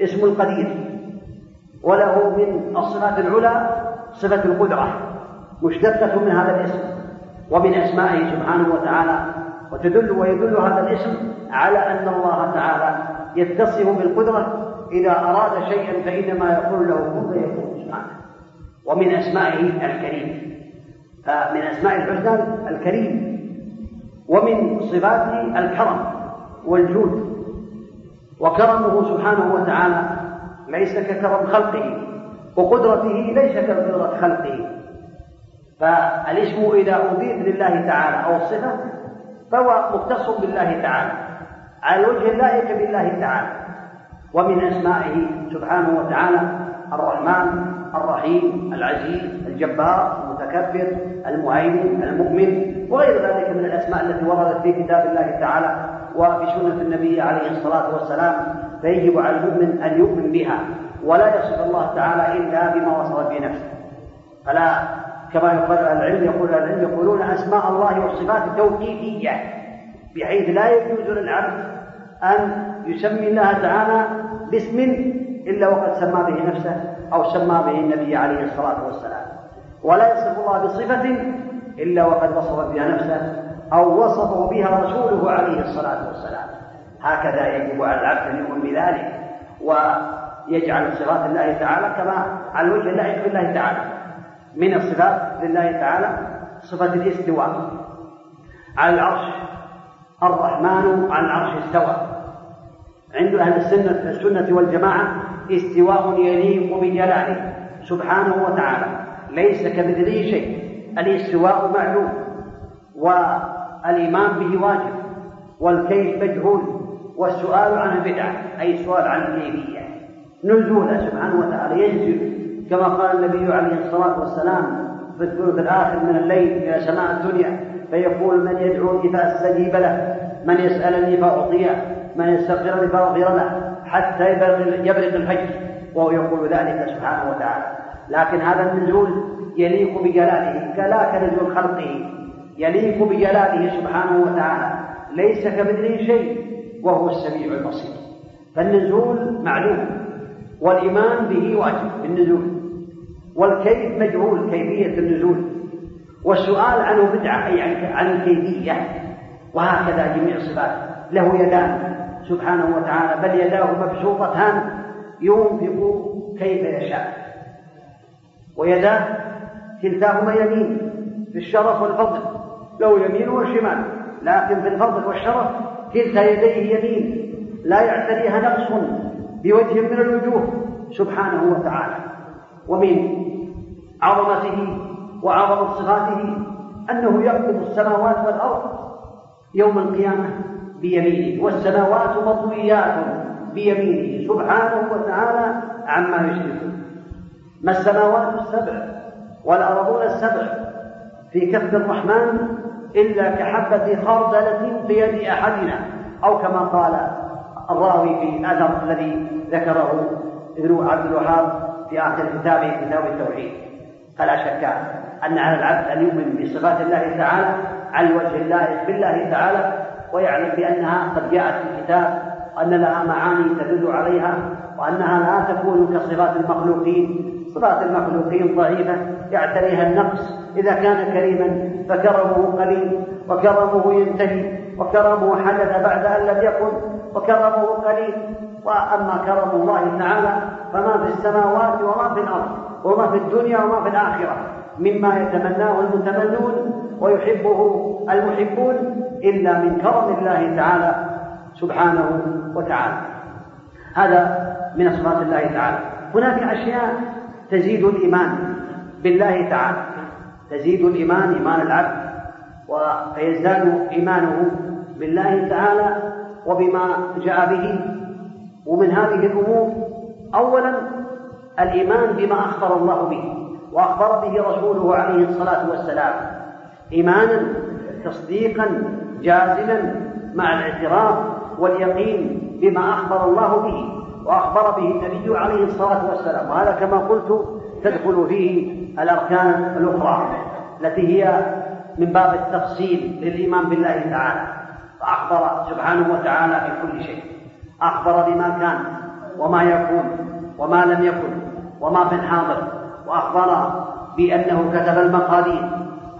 اسم القدير وله من الصفات العلى صفة القدرة. مشتقة من هذا الاسم ومن أسمائه سبحانه وتعالى وتدل ويدل هذا الاسم على أن الله تعالى يتصف بالقدرة إذا أراد شيئا فإنما يقول له كن فيكون سبحانه. ومن أسمائه الكريم. فمن أسماء الحسنى الكريم. ومن صفاته الكرم والجود. وكرمه سبحانه وتعالى ليس ككرم خلقه وقدرته ليس كقدرة خلقه. فالاسم إذا أضيف لله تعالى أو الصفة فهو مختص بالله تعالى على الوجه اللائق بالله تعالى. ومن أسمائه سبحانه وتعالى الرحمن الرحيم العزيز الجبار المتكبر المهيمن المؤمن وغير ذلك من الأسماء التي وردت في كتاب الله تعالى وفي سنة النبي عليه الصلاة والسلام فيجب على المؤمن أن يؤمن بها ولا يصف الله تعالى إلا بما وصف نفسه فلا كما يقول العلم يقول العلم يقولون أسماء الله والصفات توقيفية بحيث لا يجوز للعبد أن يسمي الله تعالى باسم إلا وقد سمى به نفسه أو سمى به النبي عليه الصلاة والسلام. ولا يصف الله بصفة إلا وقد وصف بها نفسه أو وصفه بها رسوله عليه الصلاة والسلام. هكذا يجب على العبد أن يؤمن بذلك ويجعل صفات الله تعالى كما على الوجه اللائق بالله تعالى. من الصفات لله تعالى صفة الاستواء على العرش الرحمن على العرش استوى. عند أهل السنة السنة والجماعة استواء يليق بجلاله سبحانه وتعالى. ليس كمثله شيء. الاستواء معلوم. والإيمان به واجب. والكيف مجهول. والسؤال عنه بدعة أي سؤال عن الكيفية نزوله سبحانه وتعالى ينزل. كما قال النبي عليه الصلاة والسلام في الثلث الآخر من الليل إلى سماء الدنيا. فيقول من يدعوني فأستجيب له؟ من يسألني فأعطيه؟ من يستغفرني فأغفر له؟ حتى يبرق الفجر وهو يقول ذلك سبحانه وتعالى. لكن هذا النزول يليق بجلاله كلا كنزول خلقه. يليق بجلاله سبحانه وتعالى. ليس كمثله شيء وهو السميع البصير. فالنزول معلوم والإيمان به واجب بالنزول. والكيف مجهول كيفية النزول. والسؤال عنه بدعة أي عن الكيفية وهكذا جميع الصفات له يدان. سبحانه وتعالى بل يداه مبسوطتان ينفق كيف يشاء. ويداه كلتاهما يمين في الشرف والفضل. له يمين وشمال لكن في الفضل والشرف كلتا يديه يمين. لا يعتريها نقص بوجه من الوجوه. سبحانه وتعالى. ومن عظمته وعظمة صفاته أنه يقبض السماوات والأرض يوم القيامة بيمينه والسماوات مطويات بيمينه سبحانه وتعالى عما يشركون. ما السماوات السبع والأرضون السبع في كف الرحمن إلا كحبة خردلة في يد أحدنا أو كما قال الراوي في الأثر الذي ذكره ابن عبد الوهاب في آخر كتابه كتاب التوحيد. فلا شك أن على العبد أن يؤمن بصفات الله تعالى على الوجه اللائق بالله تعالى ويعلم بأنها قد جاءت في الكتاب أن لها معاني تدل عليها وأنها لا تكون كصفات المخلوقين. صفات المخلوقين ضعيفة يعتريها النقص. إذا كان كريما فكرمه قليل وكرمه ينتهي وكرمه حدث بعد أن لم يكن. وكرمه قليل. وأما كرم الله تعالى فما في السماوات وما في الأرض وما في الدنيا وما في الآخرة. مما يتمناه المتمنون ويحبه المحبون إلا من كرم الله تعالى سبحانه وتعالى. هذا من صفات الله تعالى. هناك أشياء تزيد الإيمان بالله تعالى. تزيد الإيمان إيمان العبد فيزداد إيمانه بالله تعالى وبما جاء به. ومن هذه الأمور أولا الإيمان بما أخبر الله به وأخبر به رسوله عليه الصلاة والسلام. إيمانا تصديقا جازما مع الاعتراف واليقين بما أخبر الله به وأخبر به النبي عليه الصلاة والسلام. وهذا كما قلت تدخل فيه الأركان الأخرى التي هي من باب التفصيل للإيمان بالله تعالى. فأخبر سبحانه وتعالى في كل شيء. أخبر بما كان وما يكون وما لم يكن وما في الحاضر. وأخبر بأنه كتب المقادير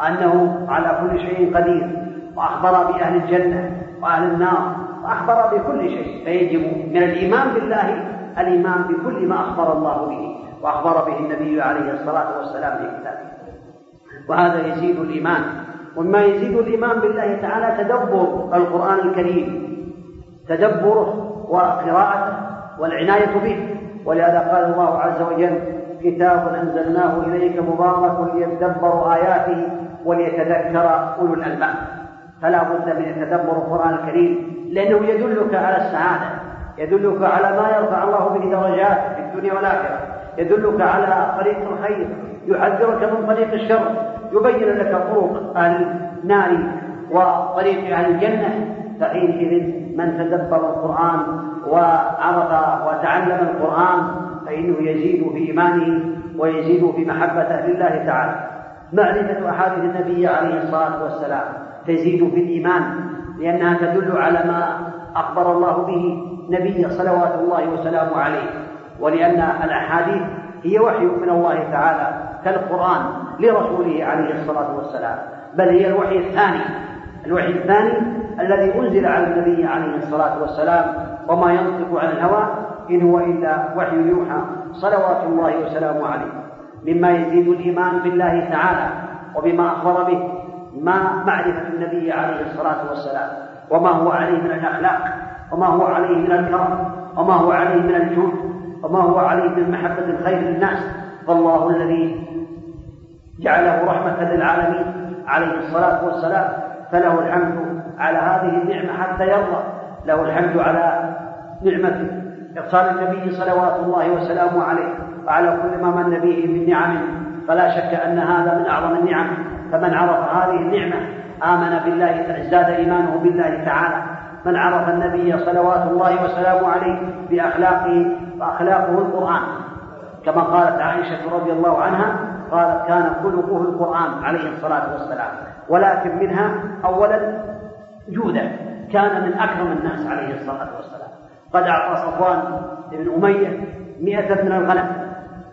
أنه على كل شيء قدير. وأخبر بأهل الجنة وأهل النار. وأخبر بكل شيء. فيجب من الإيمان بالله الإيمان بكل ما أخبر الله به. وأخبر به النبي عليه الصلاة والسلام في كتابه. وهذا يزيد الإيمان. ومما يزيد الإيمان بالله تعالى تدبر القرآن الكريم. تدبره وقراءته والعناية به. ولهذا قال الله عز وجل كتاب أنزلناه إليك مبارك ليدبروا آياته وليتذكر أولو الألباب. فلا بد من تدبر القرآن الكريم لأنه يدلك على السعادة يدلك على ما يرفع الله به درجات في الدنيا والآخرة. يدلك على طريق الخير يحذرك من طريق الشر يبين لك طرق أهل النار وطريق أهل الجنة. فحينئذ من تدبر القرآن وعرف وتعلم القرآن فإنه يزيد في إيمانه ويزيد في محبته لله تعالى. معرفة أحاديث النبي عليه الصلاة والسلام تزيد في الإيمان لأنها تدل على ما أخبر الله به نبيه صلوات الله وسلامه عليه. ولأن الأحاديث هي وحي من الله تعالى كالقرآن لرسوله عليه الصلاة والسلام بل هي الوحي الثاني الوحي الثاني الذي أنزل على النبي عليه الصلاة والسلام وما ينطق عن الهوى إن هو إلا وحي يوحى صلوات الله وسلامه عليه. مما يزيد الإيمان بالله تعالى وبما أخبر به ما معرفة النبي عليه الصلاة والسلام وما هو عليه من الأخلاق وما هو عليه من الكرم وما هو عليه من الجود وما هو عليه من محبة الخير للناس؟ فالله الذي جعله رحمة للعالمين عليه الصلاة والسلام. فله الحمد على هذه النعمة حتى يرضى. له الحمد على نعمة إرسال النبي صلوات الله وسلامه عليه. وعلى كل ما من به من نعم. فلا شك أن هذا من أعظم النعم. فمن عرف هذه النعمة آمن بالله ازداد إيمانه بالله تعالى. من عرف النبي صلوات الله وسلامه عليه بأخلاقه فأخلاقه القرآن. كما قالت عائشة رضي الله عنها قالت كان خلقه القرآن عليه الصلاة والسلام. ولكن منها أولا جودا كان من أكرم الناس عليه الصلاة والسلام. قد أعطى صفوان بن أمية مئة من الغنم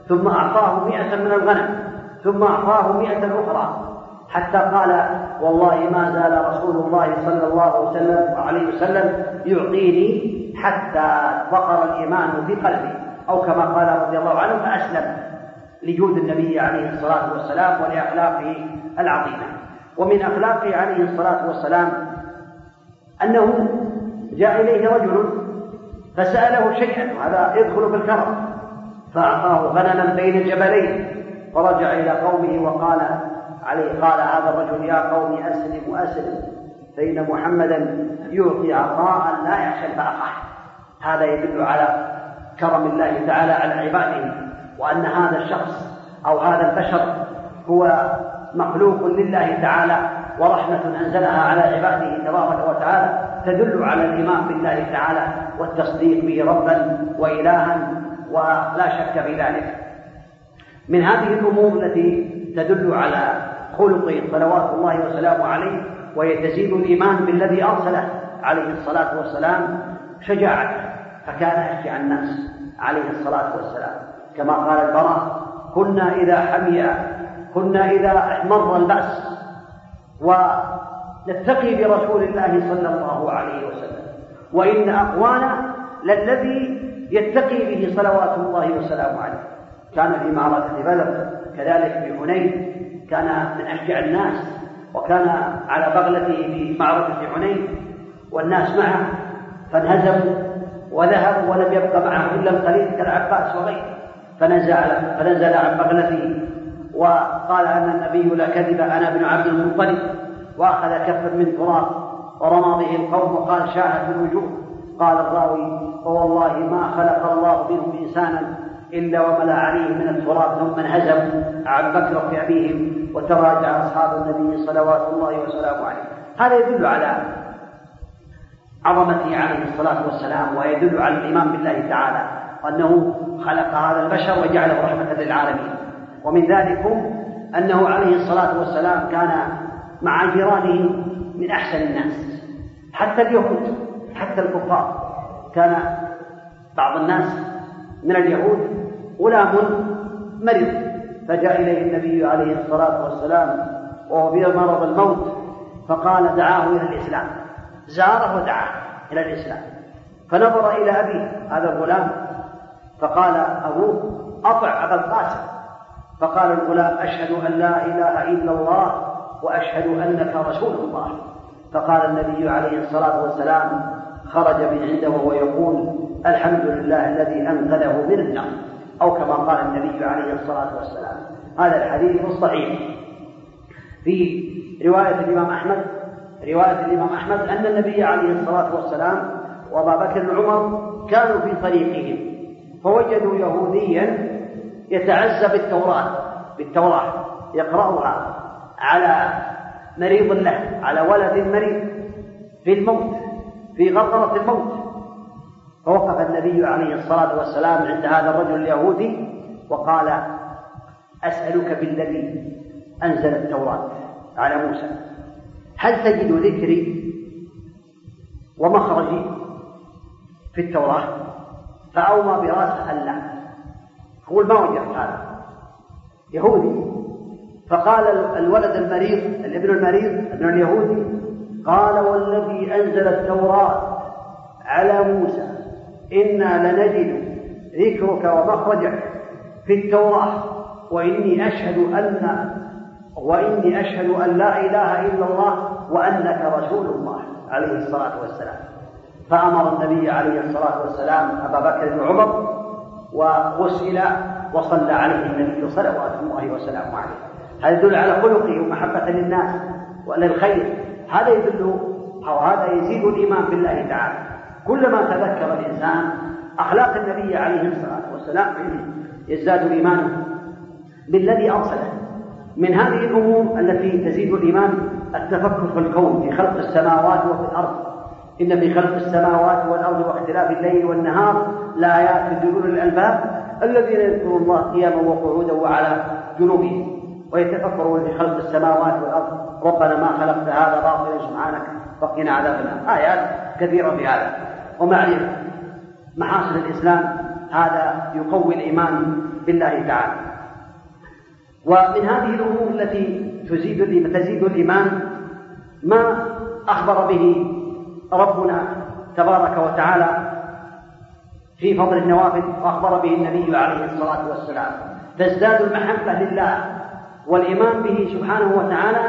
ثم أعطاه مئة من الغنم ثم أعطاه مئة أخرى. حتى قال والله ما زال رسول الله صلى الله عليه وسلم يعطيني حتى بقر الإيمان في قلبي أو كما قال رضي الله عنه فأسلم لجود النبي عليه الصلاة والسلام ولأخلاقه العظيمة. ومن أخلاقه عليه الصلاة والسلام أنه جاء إليه رجل فسأله شيئا وهذا يدخل في الكرم فأعطاه غنما بين جبلين فرجع إلى قومه وقال عليه قال هذا الرجل يا قوم أسلم أسلم. فإن محمدا يعطي عطاء لا يخشى الفاقة هذا يدل على كرم الله تعالى على عباده وأن هذا الشخص أو هذا البشر هو مخلوق لله تعالى ورحمة أنزلها على عباده تبارك وتعالى تدل على الإيمان بالله تعالى والتصديق به ربا وإلها ولا شك في ذلك من هذه الأمور التي تدل على خلقه صلوات الله وسلامه عليه وهي تزيد الإيمان بالذي أرسله عليه الصلاة والسلام شجاعته فكان أشجع الناس عليه الصلاة والسلام. كما قال البراء كنا إذا حمي كنا إذا احمر البأس ونتقي برسول الله صلى الله عليه وسلم. وإن أقوانا للذي يتقي به صلوات الله وسلامه عليه. كان في معركة بدر كذلك في حنين كان من أشجع الناس وكان على بغلته في معركة حنين والناس معه فانهزموا وذهبوا ولم يبق معه إلا القليل كالعباس وغيره. فنزل فنزل عن بغلته وقال أن النبي لا كذب أنا ابن عبد المطلب. وأخذ كفا من تراب ورمى به القوم وقال شاهت الوجوه. قال الراوي فوالله ما خلق الله منهم إنسانا إلا وملأ عليه من التراب ثم انهزموا عن بكر في أبيهم وتراجع أصحاب النبي صلوات الله وسلامه عليه. هذا يدل على عظمته عليه الصلاة والسلام ويدل على الإيمان بالله تعالى وأنه خلق هذا البشر وجعله رحمة للعالمين. ومن ذلك أنه عليه الصلاة والسلام كان مع جيرانه من أحسن الناس. حتى اليهود حتى الكفار كان بعض الناس من اليهود غلام مرض. فجاء إليه النبي عليه الصلاة والسلام وهو في مرض الموت فقال دعاه إلى الإسلام. زاره ودعاه إلى الإسلام. فنظر إلى أبيه هذا الغلام فقال أبوه أطع أبا القاسم. فقال الغلام أشهد أن لا إله إلا الله وأشهد أنك رسول الله. فقال النبي عليه الصلاة والسلام خرج من عنده وهو يقول الحمد لله الذي أنقذه من النار. أو كما قال النبي عليه الصلاة والسلام. هذا الحديث الصحيح في رواية الإمام أحمد رواية الإمام أحمد أن النبي عليه الصلاة والسلام وأبا بكر وعمر كانوا في طريقهم فوجدوا يهوديا يتعزى بالتوراة بالتوراة يقرأها على مريض له على ولد مريض في الموت في غرغرة الموت. فوقف النبي عليه الصلاة والسلام عند هذا الرجل اليهودي وقال أسألك بالذي أنزل التوراة على موسى. هل تجد ذكري ومخرجي في التوراة؟ فأومى براسه أن لا يقول ما وجدت هذا؟ يهودي. فقال الولد المريض الابن المريض ابن اليهودي قال والذي أنزل التوراة على موسى. إنا لنجد ذكرك ومخرجك في التوراة وإني أشهد أن وإني أشهد أن لا إله إلا الله وأنك رسول الله عليه الصلاة والسلام. فأمر النبي عليه الصلاة والسلام أبا بكر وعمر وغسل وصلى عليه النبي صلوات الله وسلامه عليه. هذا يدل على خلقه ومحبة للناس وللخير. هذا يدل أو هذا يزيد الإيمان بالله تعالى. كلما تذكر الإنسان أخلاق النبي عليه الصلاة والسلام يزداد إيمانه بالذي أرسله. من هذه الأمور التي تزيد الإيمان التفكر في الكون في خلق السماوات وفي الأرض. إن في خلق السماوات والأرض واختلاف الليل والنهار لآيات لأولي الألباب الذين يذكرون الله قياما وقعودا وعلى جنوبهم ويتفكرون في خلق السماوات والأرض. ربنا ما خلقت هذا باطلا سبحانك فقنا عذاب النار. آيات كثيرة في هذا. ومعرفة محاسن الإسلام هذا يقوي الإيمان بالله تعالى. ومن هذه الأمور التي تزيد تزيد الإيمان ما أخبر به ربنا تبارك وتعالى في فضل النوافل وأخبر به النبي عليه الصلاة والسلام. تزداد المحبة لله والإيمان به سبحانه وتعالى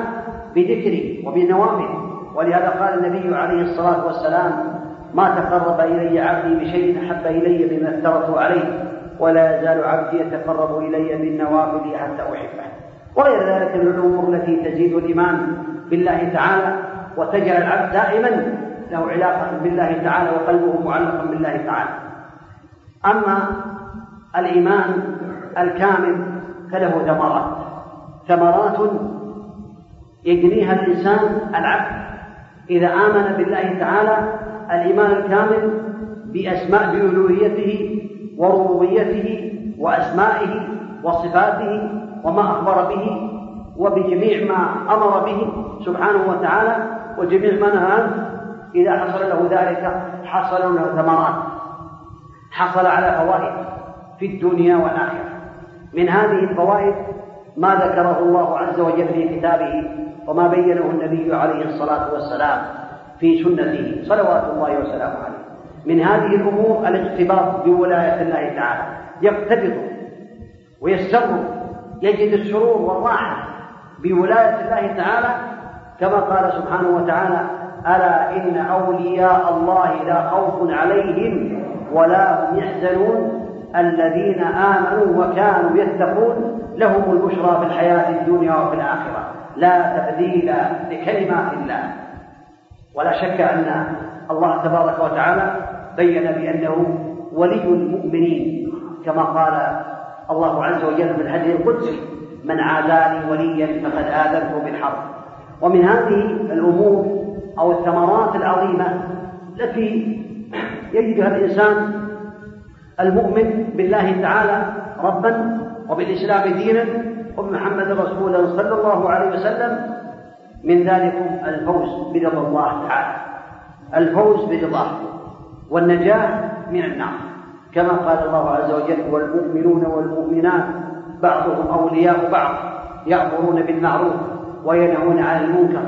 بذكره وبنوافل ولهذا قال النبي عليه الصلاة والسلام ما تقرب إلي عبدي بشيء أحب إلي مما افترضت عليه ولا يزال عبدي يتقرب إلي بالنوافل حتى أحبه. وغير ذلك من الأمور التي تزيد الإيمان بالله تعالى وتجعل العبد دائما له علاقة بالله تعالى وقلبه معلق بالله تعالى. أما الإيمان الكامل فله ثمرات. ثمرات يجنيها الإنسان العبد. إذا آمن بالله تعالى الإيمان الكامل بأسماء بألوهيته وربوبيته وأسمائه وصفاته وما أخبر به وبجميع ما أمر به سبحانه وتعالى وجميع ما نهى عنه إذا حصل له ذلك حصل له ثمرات حصل على فوائد في الدنيا والآخرة. من هذه الفوائد ما ذكره الله عز وجل في كتابه وما بينه النبي عليه الصلاة والسلام في سنته صلوات الله وسلامه عليه. من هذه الأمور الاقتباس بولاية الله تعالى. يقتبض ويستر يجد السرور والراحة بولاية الله تعالى. كما قال سبحانه وتعالى ألا إن أولياء الله لا خوف عليهم ولا هم يحزنون. الذين آمنوا وكانوا يتقون لهم البشرى في الحياة الدنيا وفي الآخرة. لا تبديل لكلمات الله ولا شك أن الله تبارك وتعالى بين بأنه ولي المؤمنين كما قال الله عز وجل في الحديث القدسي من عاداني وليا فقد آذنته بالحرب ومن هذه الأمور أو الثمرات العظيمة التي يجدها الإنسان المؤمن بالله تعالى ربا وبالإسلام دينا وبمحمد رسولا صلى الله عليه وسلم من ذلك الفوز برضا الله تعالى. الفوز برضاه. والنجاة من النار. كما قال الله عز وجل والمؤمنون والمؤمنات بعضهم أولياء بعض يأمرون بالمعروف وينهون عن المنكر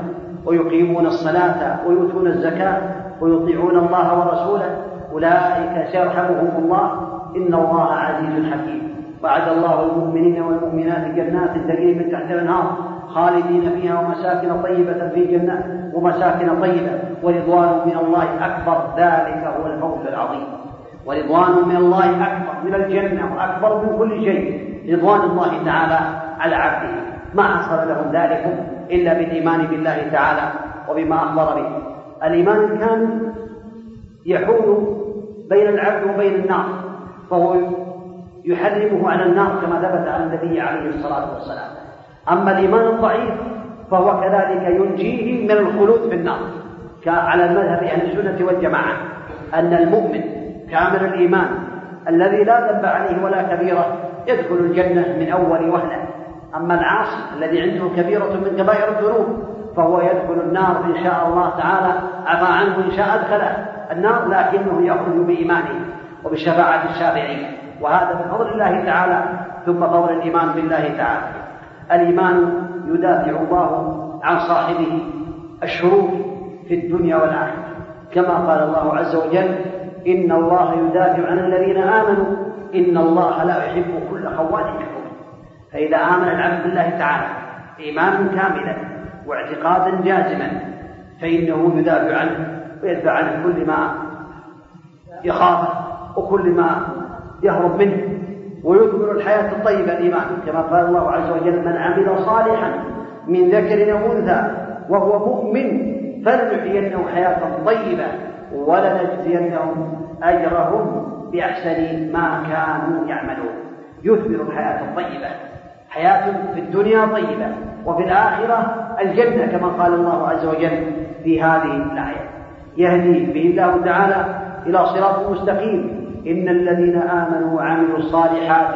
ويقيمون الصلاة ويؤتون الزكاة ويطيعون الله ورسوله. أولئك سيرحمهم الله. إن الله عزيز حكيم. وعد الله المؤمنين والمؤمنات جنات تجري من تحت الأنهار خالدين فيها ومساكن طيبة في جنات ومساكن طيبة. ورضوان من الله أكبر. ذلك هو الفوز العظيم. ورضوان من الله أكبر من الجنة وأكبر من كل شيء. رضوان الله تعالى على عبده. ما حصل لهم ذلك إلا بالإيمان بالله تعالى وبما أخبر به. الإيمان الكامل يحول بين العبد وبين النار فهو يحرمه على النار كما ثبت عن النبي عليه الصلاة والسلام. أما الإيمان الضعيف فهو كذلك ينجيه من الخلود في النار على المذهب أهل السنة والجماعة أن المؤمن كامل الإيمان الذي لا ذنب عليه ولا كبيرة يدخل الجنة من أول وهلة. أما العاصي الذي عنده كبيرة من كبائر الذنوب فهو يدخل النار إن شاء الله تعالى عفى عنه إن شاء أدخله النار لكنه يخرج بإيمانه وبشفاعة الشافعين وهذا بفضل الله تعالى ثم فضل الإيمان بالله تعالى. الإيمان يدافع الله عن صاحبه الشرور في الدنيا والآخرة. كما قال الله عز وجل إن الله يدافع عن الذين آمنوا إن الله لا يحب كل خوان كفور فإذا آمن العبد بالله تعالى إيمانا كاملا واعتقادا جازما فإنه يدافع عنه ويدفع عنه كل ما يخاف وكل ما يهرب منه ويثمر الحياة الطيبة الإيمان. كما قال الله عز وجل من عمل صالحا من ذكر أو أنثى وهو مؤمن فلنحيينه حياة طيبة ولنجزينهم أجرهم بأحسن ما كانوا يعملون. يثمر الحياة الطيبة. حياة في الدنيا طيبة وفي الآخرة الجنة كما قال الله عز وجل في هذه الآية. يهدي به الله تعالى إلى صراط مستقيم. إن الذين آمنوا وعملوا الصالحات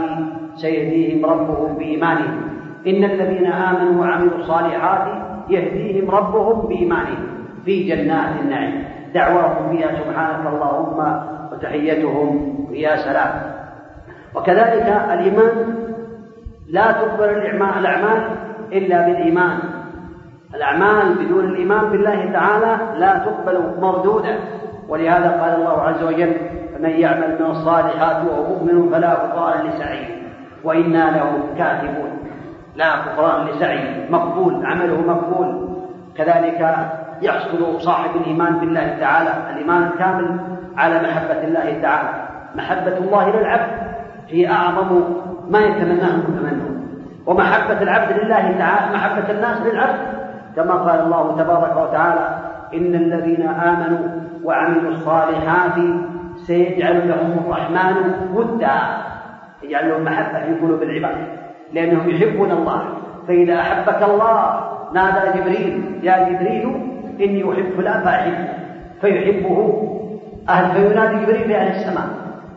سيهديهم ربهم بإيمانهم. إن الذين آمنوا وعملوا الصالحات يهديهم ربهم بإيمانهم. في جنات النعيم. دعواهم فيها سبحانك اللهم وتحيتهم يا سلام. وكذلك الإيمان. لا تقبل الأعمال إلا بالإيمان. الأعمال بدون الإيمان بالله تعالى لا تقبل مردودة ولهذا قال الله عز وجل فمن يعمل من الصالحات وهو مؤمن فلا كفران لسعيه. وإنا له كاتبون. لا كفران لسعيه. مقبول. عمله مقبول. كذلك يحصل صاحب الإيمان بالله تعالى. الإيمان الكامل على محبة الله تعالى. محبة الله للعبد هي أعظم ما يتمناه المتمنون ومحبة العبد لله تعالى محبة الناس للعبد. كما قال الله تبارك وتعالى إن الذين آمنوا وعملوا الصالحات سيجعل لهم الرحمن ودا يجعل لهم محبة في قلوب العباد لأنهم يحبون الله. فإذا أحبك الله نادى جبريل يا جبريل إني أحب فلان فأحبه فيحبه أهل فينادي جبريل لأهل السماء.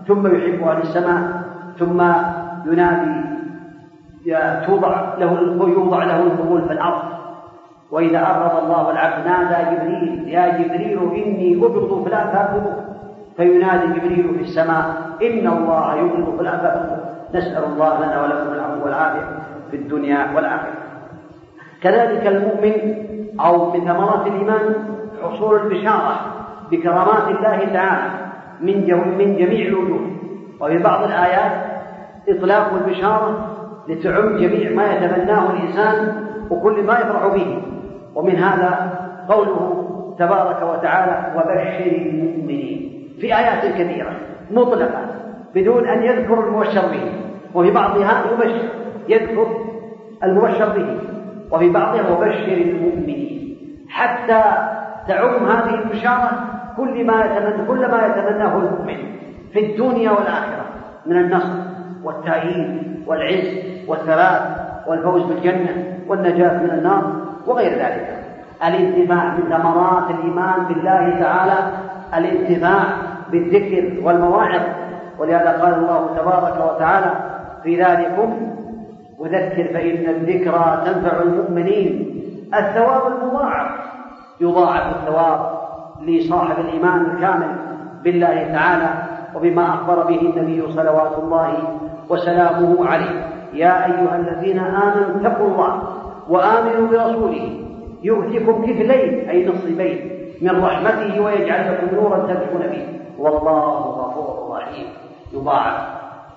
ثم يحب أهل السماء ثم ينادي توضع له يوضع له القبول في الأرض. وإذا أبغض الله العبد نادى جبريل يا جبريل إني أبغض فلان فأبغضه فينادي جبريل في السماء إن الله فلان فأبغضه نسأل الله لنا ولكم العفو والعافية في الدنيا والآخرة. كذلك المؤمن أو من ثمرات الإيمان حصول البشارة بكرامات الله تعالى من من جميع الوجوه. وفي بعض الآيات إطلاق البشارة لتعم جميع ما يتمناه الإنسان وكل ما يفرح به. ومن هذا قوله تبارك وتعالى وبشر المؤمنين في آيات كثيرة مطلقة بدون أن يذكر المبشر به. وفي بعضها يبشر يذكر المبشر به. وفي بعضها وبشر المؤمنين. حتى تعم هذه البشارة كل ما يتمنى كل ما يتمناه المؤمن في الدنيا والآخرة من النصر والتأييد والعز والثبات والفوز بالجنة والنجاة من النار وغير ذلك. الانتفاع من ثمرات الإيمان بالله تعالى الانتفاع بالذكر والمواعظ. ولهذا قال الله تبارك وتعالى في ذلكم وذكر فإن الذكرى تنفع المؤمنين. الثواب المضاعف. يضاعف الثواب لصاحب الإيمان الكامل بالله تعالى وبما أخبر به النبي صلوات الله وسلامه عليه. يا أيها الذين آمنوا اتقوا الله وآمنوا برسوله. يؤتكم كفلين أي نصيبين من رحمته ويجعل لكم نورا تمشون به. والله غفور رحيم. يضاعف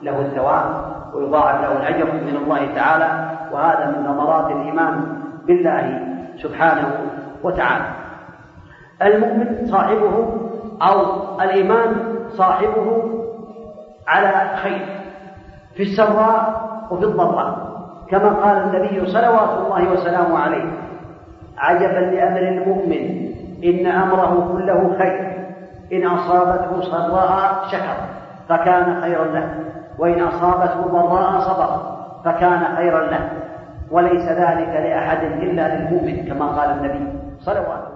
له الثواب ويضاعف له الأجر من الله تعالى وهذا من ثمرات الإيمان بالله سبحانه وتعالى. المؤمن صاحبه أو الإيمان صاحبه على خير في السراء وفي الضراء. كما قال النبي صلوات الله وسلامه عليه عجبا لأمر المؤمن إن أمره كله خير إن أصابته سراء شكر فكان خيرا له. وإن أصابته ضراء صبر فكان خيرا له. وليس ذلك لأحد إلا للمؤمن كما قال النبي صلوات